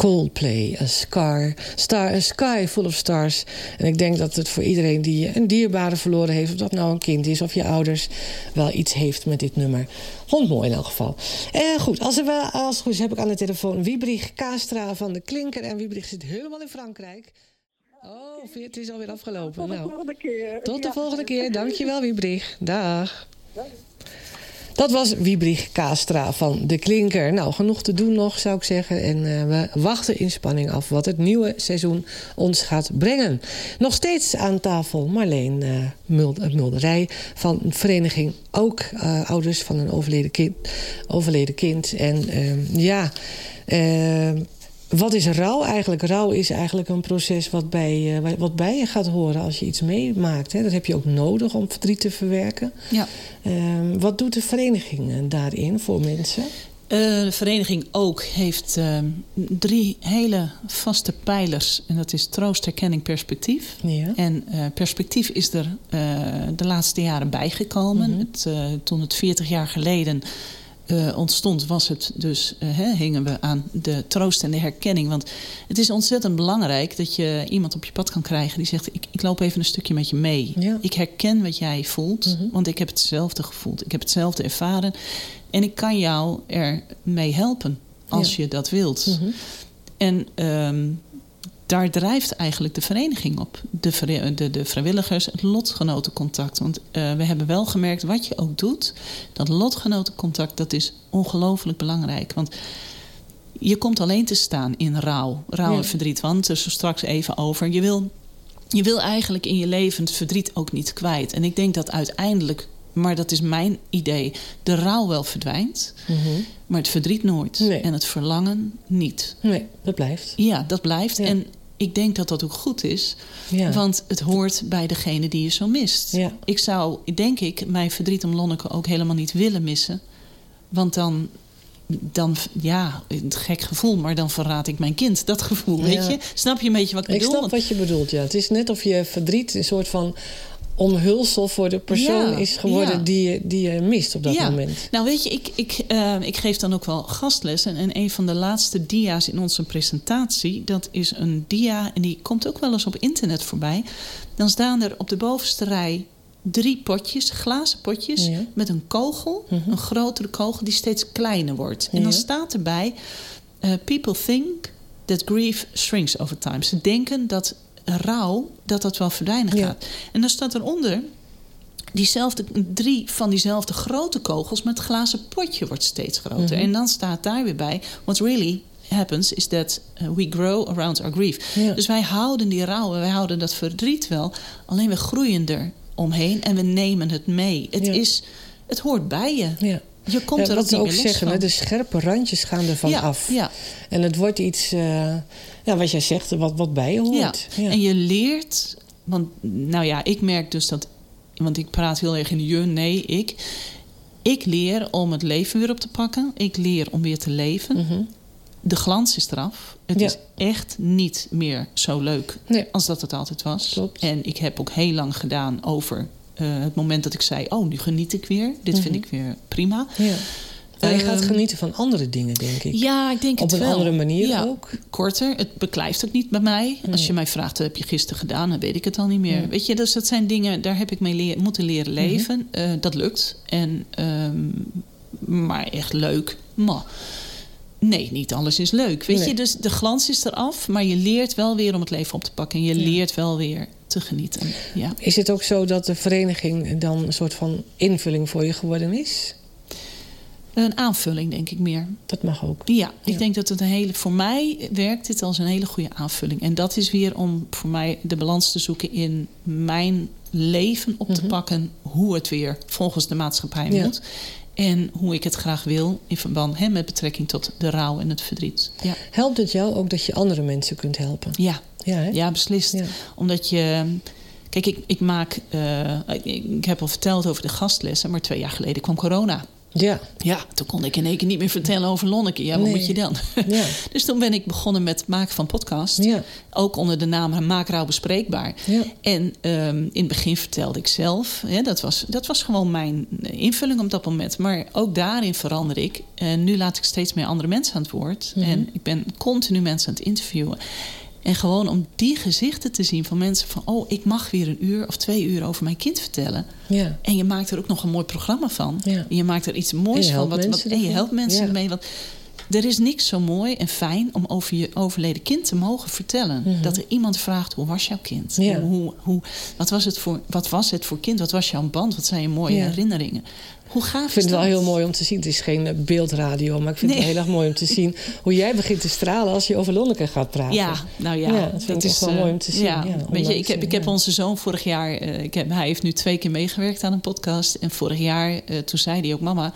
Speaker 5: Coldplay, A Scar, Star, A Sky Full of Stars. En ik denk dat het voor iedereen die een dierbare verloren heeft... of dat nou een kind is of je ouders... wel iets heeft met dit nummer. Vond mooi in elk geval. Eh, goed, als, er wel, als het goed is heb ik aan de telefoon... Wiebrich Kastra van de Klinker. En Wiebrich zit helemaal in Frankrijk. Oh, het is alweer afgelopen.
Speaker 7: Tot de
Speaker 5: Nou.
Speaker 7: volgende keer.
Speaker 5: Tot de volgende keer. Dankjewel, Wiebrich. Dag. Dat was Wiebrich Kastra van De Klinker. Nou, genoeg te doen nog, zou ik zeggen. En eh, we wachten in spanning af wat het nieuwe seizoen ons gaat brengen. Nog steeds aan tafel Marleen eh, Mulderij van vereniging... ook ouders van een overleden kind. Overleden kind. En eh, ja... eh, wat is rouw eigenlijk? Rouw is eigenlijk een proces wat bij, eh, wat bij je gaat horen als je iets meemaakt. Hè? Dat heb je ook nodig om verdriet te verwerken.
Speaker 1: Ja.
Speaker 5: Ehm, wat doet de vereniging eh, daarin voor mensen?
Speaker 1: Eh, de vereniging ook heeft eh, drie hele vaste pijlers. En dat is troost, herkenning, perspectief.
Speaker 5: Ja.
Speaker 1: En perspectief is er de laatste jaren bijgekomen. Het, eh, toen het 40 jaar geleden eh, ontstond, was het dus, hè, hingen we aan de troost en de herkenning. Want het is ontzettend belangrijk dat je iemand op je pad kan krijgen die zegt: Ik, ik loop even een stukje met je mee.
Speaker 5: Ja.
Speaker 1: Ik herken wat jij voelt,
Speaker 5: Mhm.
Speaker 1: want ik heb hetzelfde gevoeld. Ik heb hetzelfde ervaren. En ik kan jou ermee helpen als
Speaker 5: Ja.
Speaker 1: je dat wilt.
Speaker 5: Mhm.
Speaker 1: En ehm, daar drijft eigenlijk de vereniging op. De, de, de vrijwilligers, het lotgenotencontact. Want eh, we hebben wel gemerkt, wat je ook doet... dat lotgenotencontact, dat is ongelooflijk belangrijk. Want je komt alleen te staan in rouw. Rouw
Speaker 5: Ja.
Speaker 1: en verdriet. Want er is er straks even over. Je wil, je wil eigenlijk in je leven het verdriet ook niet kwijt. En ik denk dat uiteindelijk... maar dat is mijn idee... de rouw wel verdwijnt...
Speaker 5: Mhm.
Speaker 1: maar het verdriet nooit.
Speaker 5: Nee.
Speaker 1: En het verlangen niet.
Speaker 5: Nee, dat blijft.
Speaker 1: Ja, dat blijft.
Speaker 5: Ja.
Speaker 1: En ik denk dat dat ook goed is.
Speaker 5: Ja.
Speaker 1: Want het hoort bij degene die je zo mist.
Speaker 5: Ja.
Speaker 1: Ik zou, denk ik, mijn verdriet om Lonneke ook helemaal niet willen missen. Want dan, dan ja, een gek gevoel, maar dan verraad ik mijn kind. Dat gevoel, weet je? Snap je een beetje wat ik,
Speaker 5: Ik
Speaker 1: bedoel?
Speaker 5: snap
Speaker 1: Want-
Speaker 5: wat je bedoelt, ja. Het is net of je verdriet een soort van omhulsel voor de persoon
Speaker 1: Ja,
Speaker 5: is geworden
Speaker 1: ja.
Speaker 5: die, je, die je mist op dat
Speaker 1: ja.
Speaker 5: moment.
Speaker 1: Nou, weet je, ik, ik, eh, ik geef dan ook wel gastlessen. En een van de laatste dia's in onze presentatie... dat is een dia, en die komt ook wel eens op internet voorbij. Dan staan er op de bovenste rij drie potjes, glazen potjes... Met een kogel,
Speaker 5: Mhm.
Speaker 1: een grotere kogel... die steeds kleiner wordt. En dan staat erbij... eh, people think that grief shrinks over time. Ze denken dat rouw, dat dat wel verdwijnen
Speaker 5: Ja.
Speaker 1: gaat. En dan staat eronder diezelfde, drie van diezelfde grote kogels, maar het glazen potje wordt steeds groter.
Speaker 5: Mhm.
Speaker 1: En dan staat daar weer bij: what really happens is that uh, we grow around our grief.
Speaker 5: Ja.
Speaker 1: Dus wij houden die rouw en wij houden dat verdriet wel, alleen we groeien er omheen en we nemen het mee. Het,
Speaker 5: Ja.
Speaker 1: is, het hoort bij je.
Speaker 5: Ja.
Speaker 1: Je komt er
Speaker 5: wat
Speaker 1: ook
Speaker 5: ook
Speaker 1: meer los
Speaker 5: zeggen,
Speaker 1: van.
Speaker 5: de scherpe randjes gaan ervan af.
Speaker 1: Ja,
Speaker 5: En het wordt iets, eh, ja, wat jij zegt, wat, wat bij je hoort. Ja.
Speaker 1: En je leert, want nou ja, ik merk dus dat, want ik praat heel erg in je, nee, ik. Ik leer om het leven weer op te pakken. Ik leer om weer te leven.
Speaker 5: Mhm.
Speaker 1: De glans is eraf. Het
Speaker 5: Ja.
Speaker 1: is echt niet meer zo leuk
Speaker 5: Nee.
Speaker 1: als dat het altijd was.
Speaker 5: Klopt.
Speaker 1: En ik heb ook heel lang gedaan over eh, het moment dat ik zei: Oh, nu geniet ik weer. Dit vind
Speaker 5: Mhm.
Speaker 1: ik weer prima.
Speaker 5: Ja. Maar je gaat
Speaker 1: Ehm,
Speaker 5: genieten van andere dingen, denk ik.
Speaker 1: Ja, ik denk
Speaker 5: Op
Speaker 1: het
Speaker 5: een
Speaker 1: wel.
Speaker 5: andere manier
Speaker 1: Ja,
Speaker 5: ook.
Speaker 1: Korter. Het beklijft ook niet bij mij. Als je mij vraagt, heb je gisteren gedaan? Dan weet ik het al niet meer. Weet je, dus dat zijn dingen, daar heb ik mee leer- moeten leren
Speaker 5: Mhm.
Speaker 1: leven. Eh, dat lukt. En, ehm, maar echt leuk. Maar nee, niet alles is leuk. Weet
Speaker 5: Nee.
Speaker 1: je, dus de glans is eraf. Maar je leert wel weer om het leven op te pakken. En je
Speaker 5: Ja.
Speaker 1: leert wel weer te genieten. Ja.
Speaker 5: Is het ook zo dat de vereniging dan een soort van invulling voor je geworden is?
Speaker 1: Een aanvulling, denk ik meer.
Speaker 5: Dat mag ook.
Speaker 1: Ja, ik
Speaker 5: Ja.
Speaker 1: denk dat het een hele. Voor mij werkt dit als een hele goede aanvulling. En dat is weer om voor mij de balans te zoeken in mijn leven op te
Speaker 5: Mhm.
Speaker 1: pakken. Hoe het weer volgens de maatschappij
Speaker 5: Ja.
Speaker 1: moet. En hoe ik het graag wil in verband hè, met betrekking tot de rouw en het verdriet. Ja,
Speaker 5: Helpt het jou ook dat je andere mensen kunt helpen?
Speaker 1: ja,
Speaker 5: Ja, hè?
Speaker 1: ja beslist.
Speaker 5: Ja.
Speaker 1: Omdat je. Kijk, ik, ik maak. eh, ik, ik heb al verteld over de gastlessen, maar twee jaar geleden kwam corona.
Speaker 5: Ja.
Speaker 1: Ja, toen kon ik in één keer niet meer vertellen over Lonneke. Ja, wat
Speaker 5: Nee.
Speaker 1: moet je dan?
Speaker 5: Ja.
Speaker 1: dus toen ben ik begonnen met het maken van podcast.
Speaker 5: Ja.
Speaker 1: Ook onder de naam Maakrouw Bespreekbaar.
Speaker 5: Ja.
Speaker 1: En ehm, in het begin vertelde ik zelf. Hè, dat, was, dat was gewoon mijn invulling op dat moment. Maar ook daarin verander ik. En nu laat ik steeds meer andere mensen aan het woord.
Speaker 5: Mhm.
Speaker 1: En ik ben continu mensen aan het interviewen. En gewoon om die gezichten te zien van mensen van... oh, ik mag weer een uur of twee uur over mijn kind vertellen.
Speaker 5: Ja.
Speaker 1: En je maakt er ook nog een mooi programma van.
Speaker 5: Ja.
Speaker 1: Je maakt er iets
Speaker 5: En
Speaker 1: moois van. Wat, wat, en je helpt mensen
Speaker 5: Ja.
Speaker 1: ermee. Want er is niks zo mooi en fijn om over je overleden kind te mogen vertellen. Dat er iemand vraagt, hoe was jouw kind?
Speaker 5: Mhm. Ja.
Speaker 1: Hoe, hoe, wat, was het voor, wat was het voor kind? Wat was jouw band? Wat zijn je mooie
Speaker 5: Ja.
Speaker 1: herinneringen? Hoe gaaf
Speaker 5: Ik vind
Speaker 1: is
Speaker 5: het wel heel mooi om te zien. Het is geen eh, beeldradio, maar ik vind
Speaker 1: Nee.
Speaker 5: het heel erg mooi om te zien hoe jij begint te stralen als je over Lonneke gaat praten.
Speaker 1: Ja, nou ja.
Speaker 5: Ja, dat vind ik echt wel
Speaker 1: eh,
Speaker 5: mooi om te zien.
Speaker 1: Ja,
Speaker 5: Ja,
Speaker 1: weet je, ik heb, ik heb
Speaker 5: ja.
Speaker 1: onze zoon vorig jaar... eh, ik heb, hij heeft nu twee keer meegewerkt aan een podcast. En vorig jaar, eh, toen zei hij ook... Mama,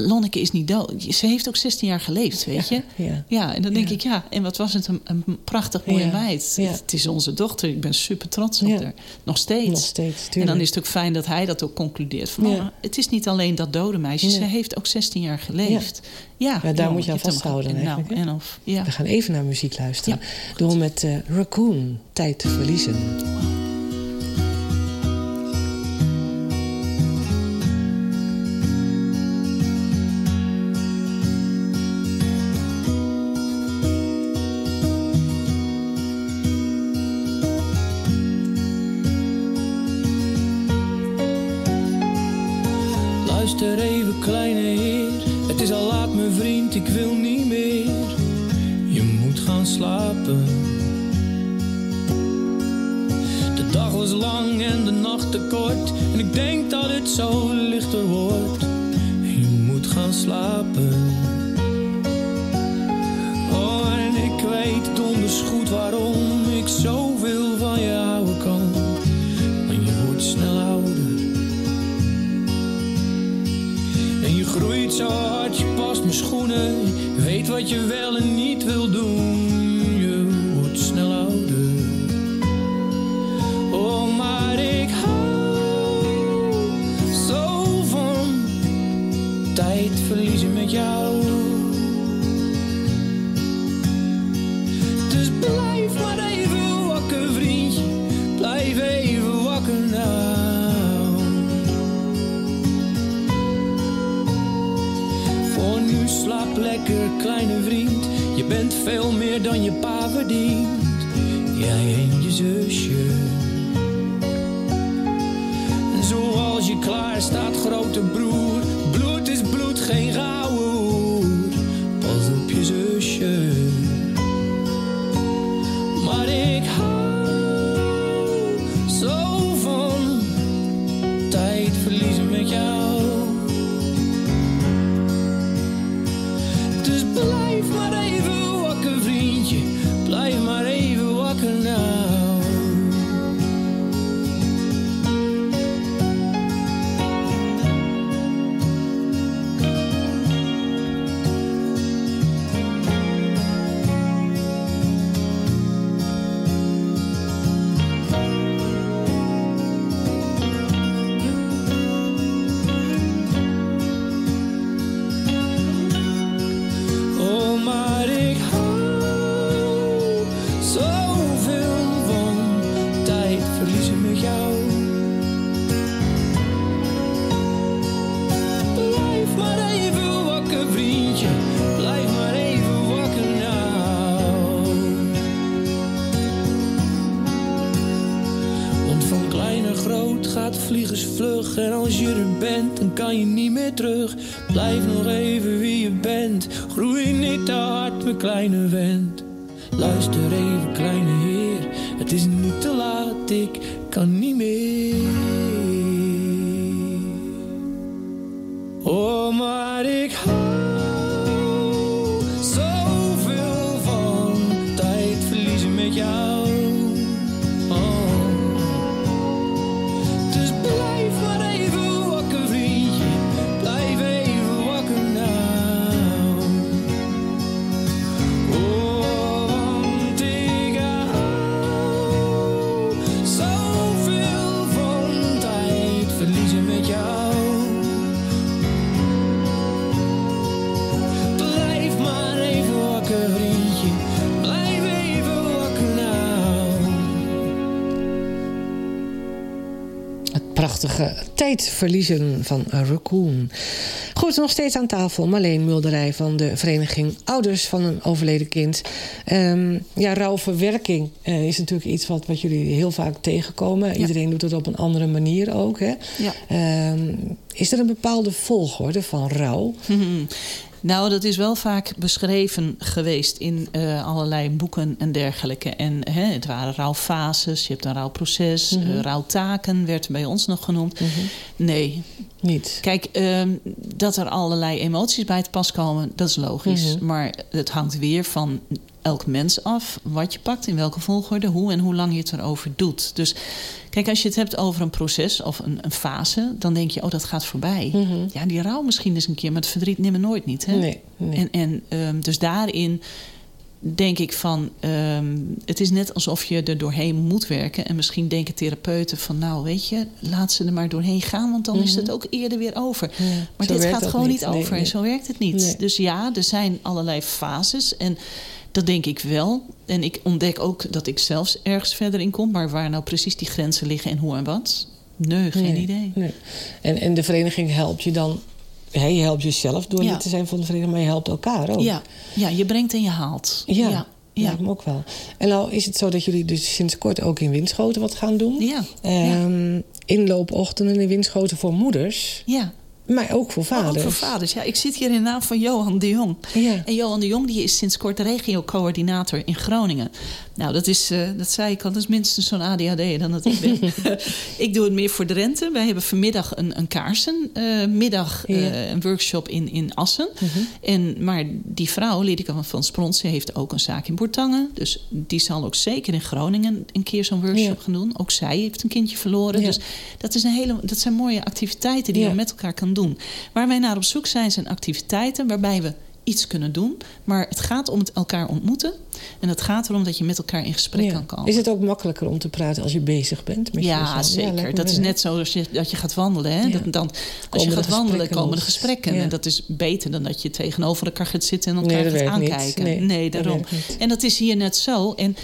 Speaker 1: Lonneke is niet dood. Ze heeft ook 16 jaar geleefd, weet je?
Speaker 5: Ja.
Speaker 1: Ja, en dan denk
Speaker 5: Ja.
Speaker 1: ik, ja, en wat was het een, een prachtig mooie meid. Het is onze dochter, ik ben super trots op haar. Nog steeds.
Speaker 5: Nog steeds,
Speaker 1: En dan is het ook fijn dat hij dat ook concludeert. Van, mama, het is niet alleen dat dode meisje,
Speaker 5: Nee.
Speaker 1: ze heeft ook 16 jaar geleefd. Ja,
Speaker 5: daar moet je aan vasthouden eigenlijk,
Speaker 1: Nou, en of, ja.
Speaker 5: We gaan even naar muziek luisteren. We met eh, Raccoon, Tijd te verliezen.
Speaker 7: Luister kleine heer. Het is al laat, mijn vriend, ik wil niet meer. Je moet gaan slapen. De dag was lang en de nacht te kort. En ik denk dat het zo lichter wordt. Je moet gaan slapen. Oh, en ik weet donders goed waarom schoenen. Weet wat je wel bent veel meer dan je pa verdient. Jij en je zusje. En zoals je klaar staat, grote broer. Terug. Blijf nog even wie je bent. Groei niet te hard, mijn kleine vent. Luister even, kleine tijd verliezen van
Speaker 5: Raccoon. Goed, nog steeds aan tafel Marleen Mulderij van de vereniging Ouders van een overleden kind. Ehm, ja, rouwverwerking eh, is natuurlijk iets wat, wat jullie heel vaak tegenkomen. Iedereen doet het op een andere manier ook. Hè?
Speaker 1: Ja.
Speaker 5: Ehm, is er een bepaalde volgorde van rouw?
Speaker 1: Nou, dat is wel vaak beschreven geweest in eh, allerlei boeken en dergelijke. En hè, het waren rouwfases, je hebt een rouwproces,
Speaker 5: Mhm.
Speaker 1: eh, rouwtaken werd bij ons nog genoemd. Nee.
Speaker 5: Niet.
Speaker 1: Kijk, ehm, dat er allerlei emoties bij te pas komen, dat is logisch.
Speaker 5: Mhm.
Speaker 1: Maar het hangt weer van elk mens af wat je pakt, in welke volgorde, hoe en hoe lang je het erover doet. Dus kijk, als je het hebt over een proces of een, een fase, dan denk je, oh, dat gaat voorbij.
Speaker 5: Mhm.
Speaker 1: Ja, die rouw misschien eens een keer, maar het verdriet nimmer nooit niet. Hè?
Speaker 5: Nee, nee.
Speaker 1: En, en ehm, dus daarin denk ik van, ehm, het is net alsof je er doorheen moet werken. En misschien denken therapeuten van, nou weet je, laat ze er maar doorheen gaan, want dan is
Speaker 5: Mhm.
Speaker 1: het ook eerder weer over.
Speaker 5: Ja,
Speaker 1: Maar dit gaat gewoon
Speaker 5: niet.
Speaker 1: over
Speaker 5: nee.
Speaker 1: en zo werkt het niet. Dus ja, er zijn allerlei fases en dat denk ik wel. En ik ontdek ook dat ik zelfs ergens verder in kom, maar waar nou precies die grenzen liggen en hoe en wat, nee, geen
Speaker 5: Nee,
Speaker 1: idee.
Speaker 5: nee. En, en de vereniging helpt je dan... Ja, je helpt jezelf door
Speaker 1: Ja.
Speaker 5: lid te zijn van de vereniging, maar je helpt elkaar ook.
Speaker 1: Ja, ja, je brengt en je haalt.
Speaker 5: Ja,
Speaker 1: ja.
Speaker 5: ja.
Speaker 1: ja.
Speaker 5: me ook wel. En nou is het zo dat jullie dus sinds kort ook in Winschoten wat gaan doen.
Speaker 1: Ja,
Speaker 5: Ehm, Inloopochtenden in Winschoten voor moeders,
Speaker 1: ja.
Speaker 5: Maar ook voor vaders.
Speaker 1: Ook voor vaders. Ja, ik zit hier in naam van Johan de Jong.
Speaker 5: Ja.
Speaker 1: En Johan de Jong die is sinds kort regio-coördinator in Groningen. Nou, dat is, eh, dat zei ik al, dat is minstens zo'n ADHD dan dat ik ben. ik doe het meer voor Drenthe. Wij hebben vanmiddag een, een kaarsenmiddag,
Speaker 5: Ja.
Speaker 1: eh, een workshop in, in Assen. en, maar die vrouw, Lidika van Van Sprons, ze heeft ook een zaak in Boertangen. Dus die zal ook zeker in Groningen een keer zo'n workshop
Speaker 5: Ja.
Speaker 1: gaan doen. Ook zij heeft een kindje verloren. Dus dat, is een hele, dat zijn mooie activiteiten die je met elkaar kan doen. Waar wij naar op zoek zijn, zijn activiteiten waarbij we iets kunnen doen. Maar het gaat om het elkaar ontmoeten. En het gaat erom dat je met elkaar in gesprek
Speaker 5: Ja.
Speaker 1: kan komen.
Speaker 5: Is het ook makkelijker om te praten als je bezig bent met
Speaker 1: ja,
Speaker 5: jezelf?
Speaker 1: zeker. dat is net zo als je, dat je gaat wandelen. Hè?
Speaker 5: Ja.
Speaker 1: Dat, dan, als je gaat wandelen, komen de
Speaker 5: los.
Speaker 1: gesprekken. En dat is beter dan dat je tegenover elkaar gaat zitten en elkaar
Speaker 5: Nee,
Speaker 1: gaat aankijken.
Speaker 5: Nee,
Speaker 1: daarom. En dat is hier net zo. En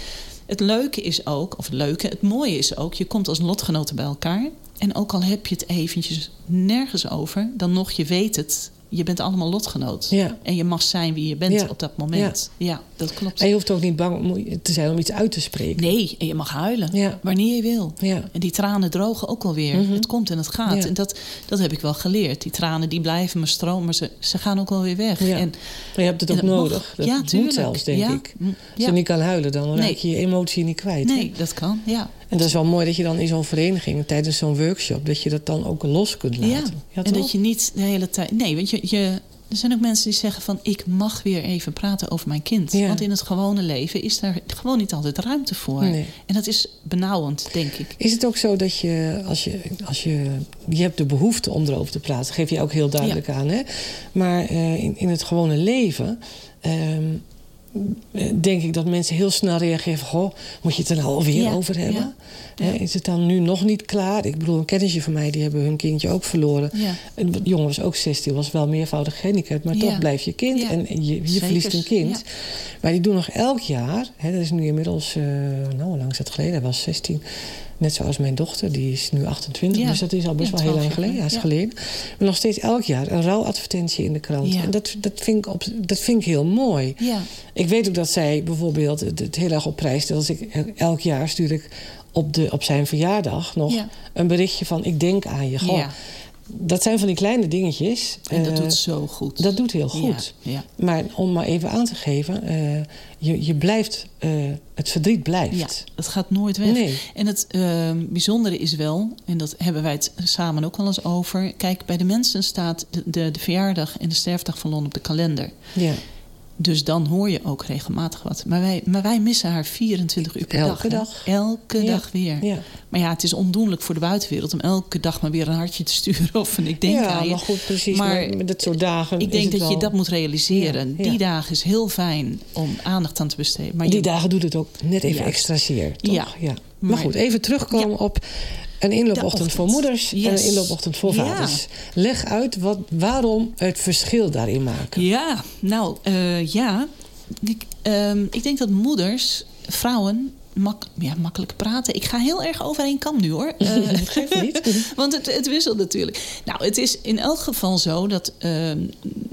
Speaker 1: het leuke is ook, of het leuke, het mooie is ook, je komt als lotgenoten bij elkaar. En ook al heb je het eventjes nergens over, dan nog je weet het. Je bent allemaal lotgenoot.
Speaker 5: Ja.
Speaker 1: En je mag zijn wie je bent
Speaker 5: Ja.
Speaker 1: op dat moment. Ja, dat klopt.
Speaker 5: En je hoeft ook niet bang te zijn om iets uit te spreken.
Speaker 1: Nee, en je mag huilen.
Speaker 5: Ja.
Speaker 1: Wanneer je wil.
Speaker 5: Ja.
Speaker 1: En die tranen drogen ook alweer.
Speaker 5: Mhm.
Speaker 1: Het komt en het gaat.
Speaker 5: Ja.
Speaker 1: En dat, dat heb ik wel geleerd. Die tranen die blijven maar stromen, maar ze, ze gaan ook wel weer weg.
Speaker 5: Ja.
Speaker 1: En,
Speaker 5: Maar je hebt het ook
Speaker 1: dat mag.
Speaker 5: nodig. Dat
Speaker 1: Ja,
Speaker 5: moet zelfs, denk ik.
Speaker 1: Mm,
Speaker 5: Als je niet kan huilen, dan
Speaker 1: Nee.
Speaker 5: raak je je emotie niet kwijt. hè?
Speaker 1: nee, dat kan. Ja.
Speaker 5: En dat is wel mooi dat je dan in zo'n vereniging, tijdens zo'n workshop, dat je dat dan ook los kunt laten.
Speaker 1: Ja. En dat je niet de hele tijd. Nee, want je, je, er zijn ook mensen die zeggen van ik mag weer even praten over mijn kind.
Speaker 5: Ja.
Speaker 1: Want in het gewone leven is daar gewoon niet altijd ruimte voor.
Speaker 5: Nee.
Speaker 1: En dat is benauwend, denk ik.
Speaker 5: Is het ook zo dat je als, je, als je, je hebt de behoefte om erover te praten, geef je ook heel duidelijk aan, hè? Maar eh, in, in het gewone leven ehm, eh, denk ik dat mensen heel snel reageren van, goh, moet je het er nou alweer
Speaker 1: Ja,
Speaker 5: over hebben?
Speaker 1: ja,
Speaker 5: Is het dan nu nog niet klaar? Ik bedoel, een kennisje van mij, die hebben hun kindje ook verloren.
Speaker 1: Ja.
Speaker 5: Een jongen was ook 16, was wel meervoudig gehandicapt, maar toch blijf je kind en je, je verliest een kind. Maar die doen nog elk jaar, hè, dat is nu inmiddels, eh, nou, hoe lang is dat geleden? Hij was 16. Net zoals mijn dochter, die is nu 28,
Speaker 1: Ja.
Speaker 5: dus dat is al best
Speaker 1: Ja,
Speaker 5: wel heel
Speaker 1: 12
Speaker 5: lang geleden. Ja, is geleden. Maar nog steeds elk jaar een rouwadvertentie in de krant. En dat, dat, vind ik op, dat vind ik heel mooi.
Speaker 1: Ja.
Speaker 5: Ik weet ook dat zij bijvoorbeeld het, het heel erg op prijs stelt. Als ik, elk jaar stuur ik op, de, op zijn verjaardag nog een berichtje van ik denk aan je. Goh,
Speaker 1: Ja.
Speaker 5: Dat zijn van die kleine dingetjes.
Speaker 1: En dat
Speaker 5: Eh,
Speaker 1: doet zo goed.
Speaker 5: dat doet heel goed.
Speaker 1: Ja, ja.
Speaker 5: Maar om maar even aan te geven, eh, je, je blijft, eh, het verdriet blijft.
Speaker 1: Ja, het gaat nooit weg.
Speaker 5: Nee.
Speaker 1: En het bijzondere is wel, en dat hebben wij het samen ook wel eens over. Kijk, bij de mensen staat de, de, de verjaardag en de sterfdag van Lon op de kalender.
Speaker 5: Ja.
Speaker 1: Dus dan hoor je ook regelmatig wat. Maar wij, maar wij missen haar 24 uur per
Speaker 5: Elke
Speaker 1: dag. Elke
Speaker 5: Ja.
Speaker 1: dag weer.
Speaker 5: Ja.
Speaker 1: Maar ja, het is ondoenlijk voor de buitenwereld om elke dag maar weer een hartje te sturen. Of een ik denk
Speaker 5: ja,
Speaker 1: aan je.
Speaker 5: maar goed, precies.
Speaker 1: Maar
Speaker 5: met dit soort dagen
Speaker 1: Ik denk dat je dat moet realiseren. Die dagen is heel fijn om aandacht aan te besteden. Maar
Speaker 5: Die
Speaker 1: je-
Speaker 5: dagen doet het ook net even extra zeer, toch?
Speaker 1: Ja.
Speaker 5: Maar,
Speaker 1: Maar-
Speaker 5: goed, even terugkomen op een inloopochtend voor moeders en een inloopochtend voor
Speaker 1: Ja.
Speaker 5: vaders. Leg uit wat, waarom het verschil daarin maken.
Speaker 1: Ja, nou eh, ja. Ik, ehm, ik denk dat moeders, vrouwen, mak ja, makkelijk praten. Ik ga heel erg overheen kam nu hoor. Eh,
Speaker 5: Geeft niet.
Speaker 1: want het, het wisselt natuurlijk. Nou, het is in elk geval zo dat ehm,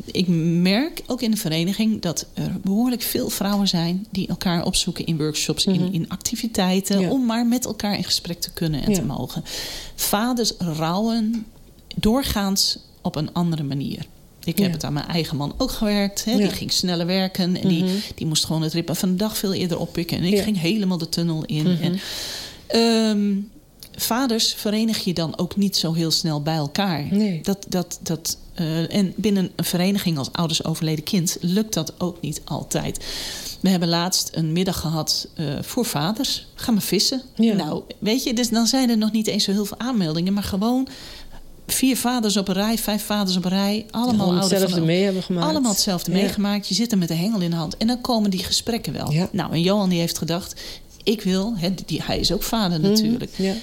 Speaker 1: ik merk, ook in de vereniging, dat er behoorlijk veel vrouwen zijn die elkaar opzoeken in workshops, in, in activiteiten,
Speaker 5: Mhm. Ja.
Speaker 1: om maar met elkaar in gesprek te kunnen en
Speaker 5: Ja.
Speaker 1: te mogen. Vaders rouwen doorgaans op een andere manier. Ik heb
Speaker 5: Ja.
Speaker 1: het aan mijn eigen man ook gewerkt. Hè.
Speaker 5: Ja.
Speaker 1: Die ging sneller werken. En die,
Speaker 5: Mhm.
Speaker 1: die moest gewoon het ritme van de dag veel eerder oppikken. En ik
Speaker 5: Ja.
Speaker 1: ging helemaal de tunnel in.
Speaker 5: Mhm.
Speaker 1: En, ehm, vaders verenig je dan ook niet zo heel snel bij elkaar.
Speaker 5: Nee.
Speaker 1: Dat, dat, dat, eh, en binnen een vereniging als ouders overleden kind lukt dat ook niet altijd. We hebben laatst een middag gehad eh, voor vaders. Ga maar vissen.
Speaker 5: Ja.
Speaker 1: Nou, weet je, dus dan zijn er nog niet eens zo heel veel aanmeldingen. Maar gewoon vier vaders op een rij, vijf vaders op een rij. Allemaal
Speaker 5: hetzelfde
Speaker 1: van-
Speaker 5: mee hebben gemaakt.
Speaker 1: allemaal hetzelfde
Speaker 5: Ja.
Speaker 1: meegemaakt. Je zit er met de hengel in de hand. En dan komen die gesprekken wel.
Speaker 5: Ja.
Speaker 1: Nou, en Johan die heeft gedacht... Ik wil, hè, die, hij is ook vader
Speaker 5: Mhm.
Speaker 1: natuurlijk.
Speaker 5: Ja.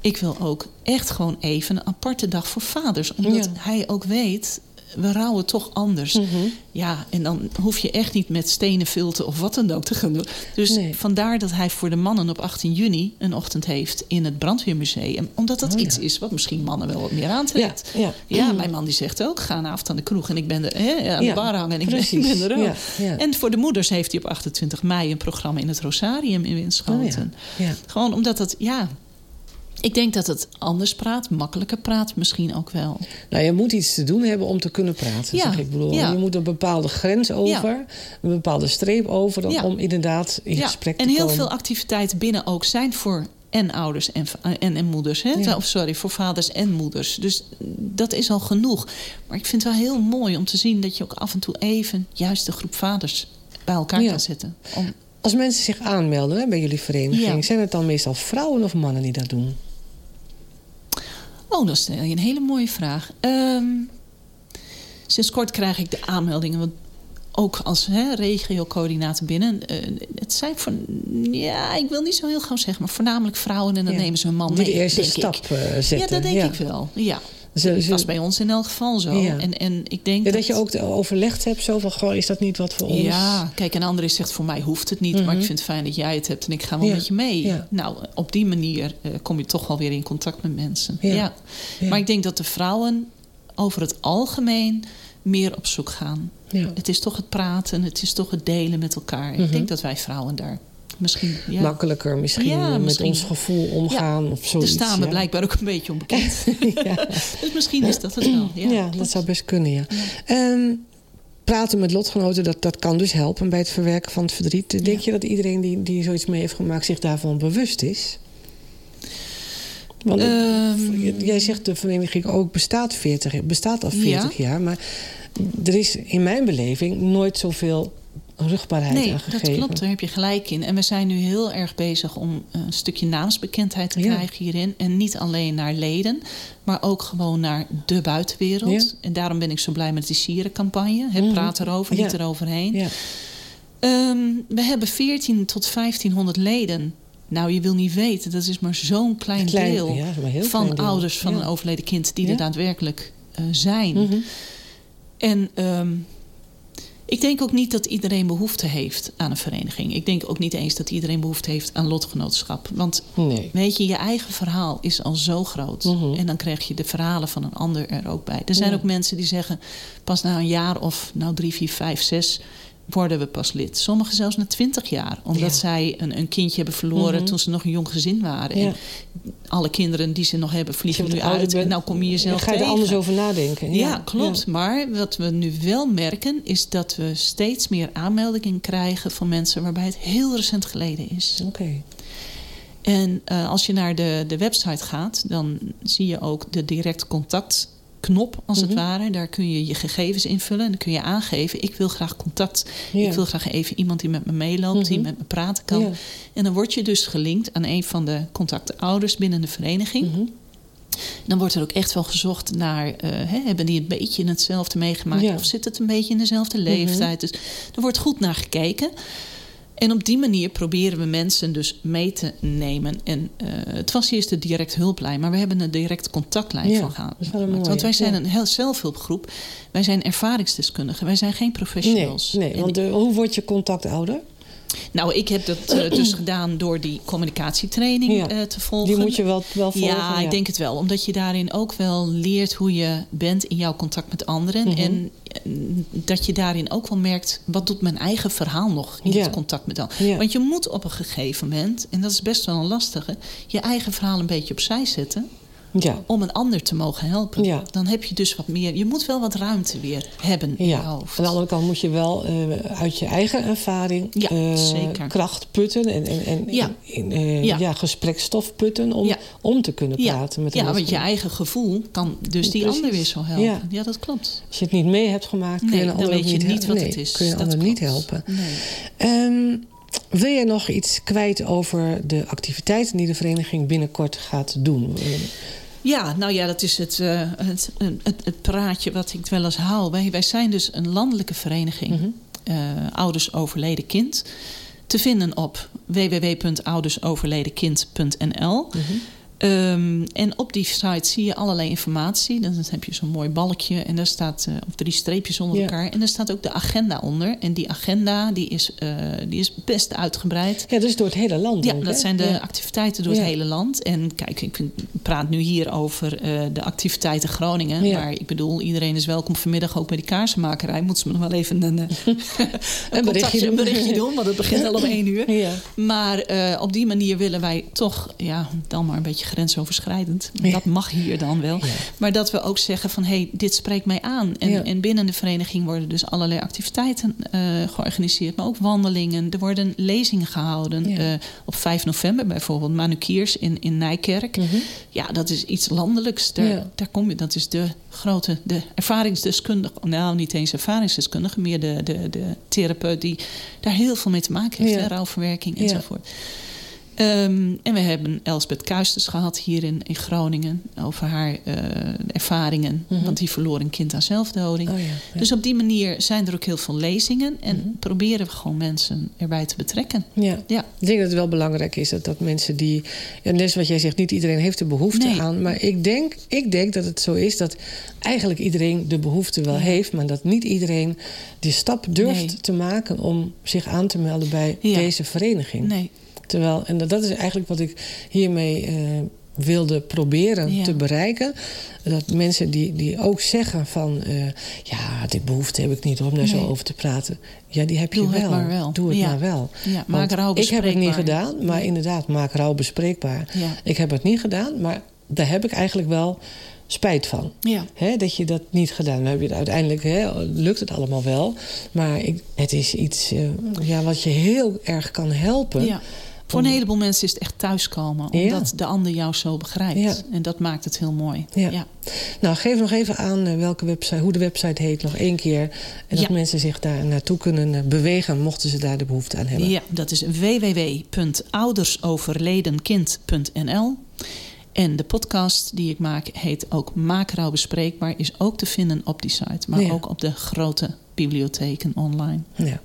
Speaker 1: Ik wil ook echt gewoon even een aparte dag voor vaders. Omdat hij ook weet, we rouwen toch anders.
Speaker 5: Mhm.
Speaker 1: Ja, en dan hoef je echt niet met stenen filten of wat dan ook te gaan doen. Dus
Speaker 5: Nee.
Speaker 1: vandaar dat hij voor de mannen op 18 juni een ochtend heeft in het brandweermuseum. Omdat dat
Speaker 5: Oh,
Speaker 1: iets
Speaker 5: ja.
Speaker 1: is wat misschien mannen wel wat meer aantrekt.
Speaker 5: Ja, ja.
Speaker 1: Ja, mijn man die zegt ook, ga een avond aan de kroeg en ik ben er, hè, aan de bar hangen en
Speaker 5: precies.
Speaker 1: ik ben er ook. En voor de moeders heeft hij op 28 mei een programma in het Rosarium in Winschoten.
Speaker 5: Oh.
Speaker 1: Gewoon omdat het, ja, ik denk dat het anders praat, makkelijker praat misschien ook wel.
Speaker 5: Nou, je moet iets te doen hebben om te kunnen praten.
Speaker 1: Ja,
Speaker 5: Zeg ik bedoel,
Speaker 1: ja.
Speaker 5: je moet een bepaalde grens over, een bepaalde streep over, om inderdaad in gesprek te
Speaker 1: en heel
Speaker 5: komen.
Speaker 1: veel activiteiten binnen ook zijn voor en ouders en, en, en moeders. Hè? Of sorry, voor vaders en moeders. Dus dat is al genoeg. Maar ik vind het wel heel mooi om te zien dat je ook af en toe even juist de groep vaders bij elkaar kan zetten. Om,
Speaker 5: Als mensen zich aanmelden hè, bij jullie vereniging, zijn het dan meestal vrouwen of mannen die dat doen?
Speaker 1: Oh, dat is een hele mooie vraag. Ehm, sinds kort krijg ik de aanmeldingen. Want ook als hè, regio-coördinator binnen. eh, het zijn van, ja, ik wil niet zo heel gauw zeggen, maar voornamelijk vrouwen. En dan
Speaker 5: Ja.
Speaker 1: nemen ze hun man
Speaker 5: Die
Speaker 1: mee.
Speaker 5: de eerste stap eh, zetten.
Speaker 1: Ja, dat denk
Speaker 5: ja.
Speaker 1: ik wel. Ja.
Speaker 5: Ze-
Speaker 1: Dat
Speaker 5: ze-
Speaker 1: was bij ons in elk geval zo.
Speaker 5: Ja.
Speaker 1: En, en ik denk
Speaker 5: Ja,
Speaker 1: dat,
Speaker 5: dat je ook overlegd hebt, zo van, goh, is dat niet wat voor ons?
Speaker 1: Ja, kijk, een ander zegt voor mij hoeft het niet, maar ik vind het fijn dat jij het hebt en ik ga wel
Speaker 5: Ja.
Speaker 1: met je mee. Nou, op die manier eh, kom je toch wel weer in contact met mensen.
Speaker 5: Ja.
Speaker 1: Maar ik denk dat de vrouwen over het algemeen meer op zoek gaan.
Speaker 5: Ja.
Speaker 1: Het is toch het praten, het is toch het delen met elkaar.
Speaker 5: Mhm.
Speaker 1: Ik denk dat wij vrouwen daar misschien. Ja,
Speaker 5: Makkelijker misschien
Speaker 1: Ja,
Speaker 5: met
Speaker 1: misschien.
Speaker 5: ons gevoel omgaan of
Speaker 1: daar
Speaker 5: zoiets.
Speaker 1: staan we
Speaker 5: ja.
Speaker 1: blijkbaar ook een beetje onbekend.
Speaker 5: ja.
Speaker 1: dus misschien is dat het wel. Ja,
Speaker 5: Ja, dat zou best kunnen, ja. Ehm, praten met lotgenoten, dat, dat kan dus helpen bij het verwerken van het verdriet. Denk
Speaker 1: Ja.
Speaker 5: je dat iedereen die, die zoiets mee heeft gemaakt zich daarvan bewust is? Want
Speaker 1: Ehm,
Speaker 5: jij zegt de vereniging ook bestaat, 40, bestaat al 40 jaar. Maar er is in mijn beleving nooit zoveel rugbaarheid
Speaker 1: Nee,
Speaker 5: aan
Speaker 1: dat klopt. Daar heb je gelijk in. En we zijn nu heel erg bezig om een stukje naamsbekendheid te
Speaker 5: Ja.
Speaker 1: krijgen hierin. En niet alleen naar leden, maar ook gewoon naar de buitenwereld.
Speaker 5: Ja.
Speaker 1: En daarom ben ik zo blij met die sierencampagne. Het
Speaker 5: Mhm.
Speaker 1: praat erover,
Speaker 5: Ja.
Speaker 1: niet eroverheen.
Speaker 5: Ja.
Speaker 1: Ehm, we hebben 14 tot 1500 leden. Nou, je wil niet weten, dat is maar zo'n klein,
Speaker 5: Klein-
Speaker 1: deel
Speaker 5: maar
Speaker 1: van
Speaker 5: klein deel.
Speaker 1: ouders van een overleden kind die er daadwerkelijk eh, zijn.
Speaker 5: Mhm.
Speaker 1: En ehm, ik denk ook niet dat iedereen behoefte heeft aan een vereniging. Ik denk ook niet eens dat iedereen behoefte heeft aan lotgenootschap. Want
Speaker 5: Nee.
Speaker 1: weet je, je eigen verhaal is al zo groot.
Speaker 5: Mhm.
Speaker 1: En dan krijg je de verhalen van een ander er ook bij. Er zijn
Speaker 5: Ja.
Speaker 1: ook mensen die zeggen, pas na een jaar of nou drie, vier, vijf, zes worden we pas lid. Sommigen zelfs na twintig jaar. Omdat
Speaker 5: Ja.
Speaker 1: zij een, een kindje hebben verloren
Speaker 5: Mhm.
Speaker 1: toen ze nog een jong gezin waren.
Speaker 5: Ja.
Speaker 1: En alle kinderen die ze nog hebben vliegen nu uit. En nou kom je jezelf
Speaker 5: Dan ga je er
Speaker 1: tegen.
Speaker 5: anders over nadenken.
Speaker 1: Ja, klopt. Maar wat we nu wel merken is dat we steeds meer aanmeldingen krijgen van mensen waarbij het heel recent geleden is.
Speaker 5: Oké.
Speaker 1: En eh, als je naar de, de website gaat, dan zie je ook de direct contact knop als het
Speaker 5: Mhm.
Speaker 1: ware. Daar kun je je gegevens invullen en dan kun je aangeven... ik wil graag contact.
Speaker 5: Ja.
Speaker 1: Ik wil graag even iemand die met me meeloopt, die
Speaker 5: Mhm.
Speaker 1: met me praten kan.
Speaker 5: Ja.
Speaker 1: En dan word je dus gelinkt aan een van de contactouders binnen de vereniging.
Speaker 5: Mhm.
Speaker 1: Dan wordt er ook echt wel gezocht naar... eh, hè, hebben die een beetje hetzelfde meegemaakt?
Speaker 5: Ja.
Speaker 1: Of zit het een beetje in dezelfde leeftijd? Dus er wordt goed naar gekeken. En op die manier proberen we mensen dus mee te nemen. En eh, het was eerst de direct hulplijn, maar we hebben een direct contactlijn
Speaker 5: Ja,
Speaker 1: van
Speaker 5: mooie,
Speaker 1: Want wij zijn
Speaker 5: ja.
Speaker 1: een heel zelfhulpgroep. Wij zijn ervaringsdeskundigen. Wij zijn geen
Speaker 5: Nee,
Speaker 1: professionals.
Speaker 5: nee
Speaker 1: En
Speaker 5: want eh, hoe word je contactouder?
Speaker 1: Nou, ik heb dat eh, dus gedaan door die communicatietraining
Speaker 5: Ja.
Speaker 1: te volgen.
Speaker 5: Die moet je wel, wel volgen.
Speaker 1: ja, ik denk het wel. Omdat je daarin ook wel leert hoe je bent in jouw contact met anderen.
Speaker 5: Mhm.
Speaker 1: En dat je daarin ook wel merkt... wat doet mijn eigen verhaal nog in
Speaker 5: Ja.
Speaker 1: het contact met.
Speaker 5: Ja.
Speaker 1: Want je moet op een gegeven moment... en dat is best wel een lastige... je eigen verhaal een beetje opzij zetten...
Speaker 5: Ja.
Speaker 1: om een ander te mogen helpen.
Speaker 5: Ja.
Speaker 1: Dan heb je dus wat meer... je moet wel wat ruimte weer hebben in je
Speaker 5: Ja,
Speaker 1: hoofd.
Speaker 5: aan de andere kant moet je wel eh, uit je eigen ervaring
Speaker 1: Ja,
Speaker 5: eh, kracht putten en, en, en
Speaker 1: Ja.
Speaker 5: in, eh,
Speaker 1: Ja.
Speaker 5: ja. gesprekstof putten om,
Speaker 1: Ja.
Speaker 5: om te kunnen praten met
Speaker 1: ja,
Speaker 5: een
Speaker 1: want je eigen gevoel kan dus die
Speaker 5: Precies.
Speaker 1: ander weer zo helpen. Ja,
Speaker 5: Ja.
Speaker 1: dat klopt.
Speaker 5: Als je het niet mee hebt gemaakt, kun
Speaker 1: Nee,
Speaker 5: je een ander niet
Speaker 1: wat
Speaker 5: Nee,
Speaker 1: het is.
Speaker 5: kun je
Speaker 1: Dat
Speaker 5: ander niet helpen.
Speaker 1: Nee.
Speaker 5: Ehm, wil jij nog iets kwijt over de activiteiten die de vereniging binnenkort gaat doen?
Speaker 1: Ja, nou ja, dat is het, eh, het, het, het praatje wat ik wel eens haal. Wij, wij zijn dus een landelijke vereniging. Eh, Ouders Overleden Kind. Te vinden op www.oudersoverledenkind.nl. Ehm, en op die site zie je allerlei informatie. Dan heb je zo'n mooi balkje en daar staat, eh, of drie streepjes onder
Speaker 5: Ja.
Speaker 1: elkaar. En daar staat ook de agenda onder. En die agenda die is, eh, die is best uitgebreid.
Speaker 5: Ja, dat is door het hele land.
Speaker 1: Ja,
Speaker 5: ook,
Speaker 1: dat
Speaker 5: hè?
Speaker 1: zijn de
Speaker 5: Ja.
Speaker 1: activiteiten door
Speaker 5: Ja.
Speaker 1: het hele land. En kijk, ik praat nu hier over eh, de activiteiten Groningen. Maar ik bedoel, iedereen is welkom vanmiddag ook bij die kaarsenmakerij. Moeten ze me nog wel even een, eh, een,
Speaker 5: berichtje doen.
Speaker 1: een berichtje doen, want het begint al om één uur.
Speaker 5: Ja.
Speaker 1: Maar op die manier willen wij toch, ja, dan maar een beetje grensoverschrijdend.
Speaker 5: Ja.
Speaker 1: Dat mag hier dan wel. Maar dat we ook zeggen van, hé, hey, dit spreekt mij aan. En,
Speaker 5: Ja.
Speaker 1: en binnen de vereniging worden dus allerlei activiteiten eh, georganiseerd. Maar ook wandelingen. Er worden lezingen gehouden. Eh, op 5 november bijvoorbeeld, Manukiers in, in Nijkerk. Ja, dat is iets landelijks. Daar,
Speaker 5: Mhm.
Speaker 1: Daar kom je, dat is de grote, de ervaringsdeskundige. Nou, niet eens ervaringsdeskundige, meer de, de, de therapeut die daar heel veel mee te maken heeft. Rouwverwerking enzovoort. Ehm, en we hebben Elsbeth Kuisters gehad hier in, in Groningen over haar eh, ervaringen.
Speaker 5: Mhm.
Speaker 1: Want die verloor een kind aan zelfdoding.
Speaker 5: Oh ja, ja.
Speaker 1: Dus op die manier zijn er ook heel veel lezingen. En proberen we gewoon mensen erbij te betrekken.
Speaker 5: Ja.
Speaker 1: Ja.
Speaker 5: Ik denk dat het wel belangrijk is dat, dat mensen die. Ja, net wat jij zegt, niet iedereen heeft de behoefte
Speaker 1: Nee.
Speaker 5: aan. Maar ik denk, ik denk dat het zo is dat eigenlijk iedereen de behoefte wel heeft. Maar dat niet iedereen die stap durft
Speaker 1: Nee.
Speaker 5: te maken om zich aan te melden bij deze vereniging.
Speaker 1: Nee,
Speaker 5: Terwijl, en dat is eigenlijk wat ik hiermee eh, wilde proberen
Speaker 1: Ja.
Speaker 5: te bereiken. Dat mensen die, die ook zeggen van... eh, ja, die behoefte heb ik niet om daar zo over te praten. Ja, die heb
Speaker 1: Doe
Speaker 5: je wel. Doe het
Speaker 1: Ja.
Speaker 5: maar wel.
Speaker 1: Ja, maak rouw
Speaker 5: Ik heb het niet
Speaker 1: bespreekbaar.
Speaker 5: gedaan, maar inderdaad, maak rouw bespreekbaar. Ik heb het niet gedaan, maar daar heb ik eigenlijk wel spijt van.
Speaker 1: ja.
Speaker 5: Dat je dat niet gedaan hebt. het uiteindelijk lukt het allemaal wel. Maar ik, het is iets eh, ja, wat je heel erg kan helpen.
Speaker 1: Voor een heleboel mensen is het echt thuiskomen.
Speaker 5: Ja.
Speaker 1: Omdat de ander jou zo begrijpt.
Speaker 5: Ja.
Speaker 1: En dat maakt het heel mooi.
Speaker 5: Ja.
Speaker 1: ja.
Speaker 5: Nou, geef nog even aan eh, welke website, hoe de website heet nog één keer. En dat mensen zich daar naartoe kunnen eh, bewegen, mochten ze daar de behoefte aan hebben.
Speaker 1: Ja, dat is www.oudersoverledenkind.nl. En de podcast die ik maak heet ook Maak Rouw Bespreekbaar. Is ook te vinden op die site. Maar ook op de grote bibliotheken online.
Speaker 5: Ja.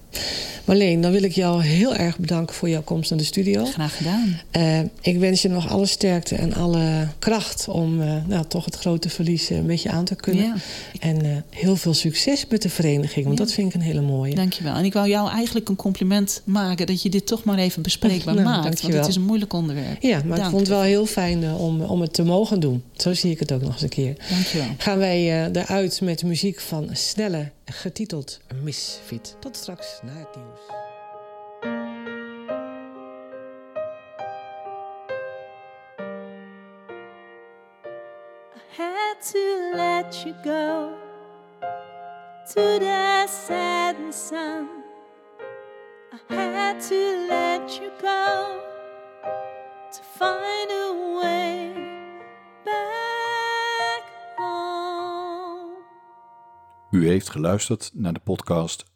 Speaker 5: Marleen, dan wil ik jou heel erg bedanken voor jouw komst naar de studio.
Speaker 1: Graag gedaan.
Speaker 5: Eh, ik wens je nog alle sterkte en alle kracht om eh, nou, toch het grote verlies eh, een beetje aan te kunnen.
Speaker 1: Ja.
Speaker 5: En heel veel succes met de vereniging, want
Speaker 1: Ja.
Speaker 5: dat vind ik een hele mooie.
Speaker 1: Dankjewel. En ik wou jou eigenlijk een compliment maken... dat je dit toch maar even bespreekbaar
Speaker 5: Nou,
Speaker 1: maakt. Want
Speaker 5: dankjewel.
Speaker 1: het is een moeilijk onderwerp.
Speaker 5: Ja, maar ik vond het wel heel fijn om, om het te mogen doen. Zo zie ik het ook nog eens een keer.
Speaker 1: Dankjewel.
Speaker 5: Gaan wij eruit met muziek van Snelle, getiteld Misfit. Tot straks na het nieuws.
Speaker 8: had to let you go to the setting sun. I had to let you go to find a way back home.
Speaker 9: U heeft geluisterd naar de podcast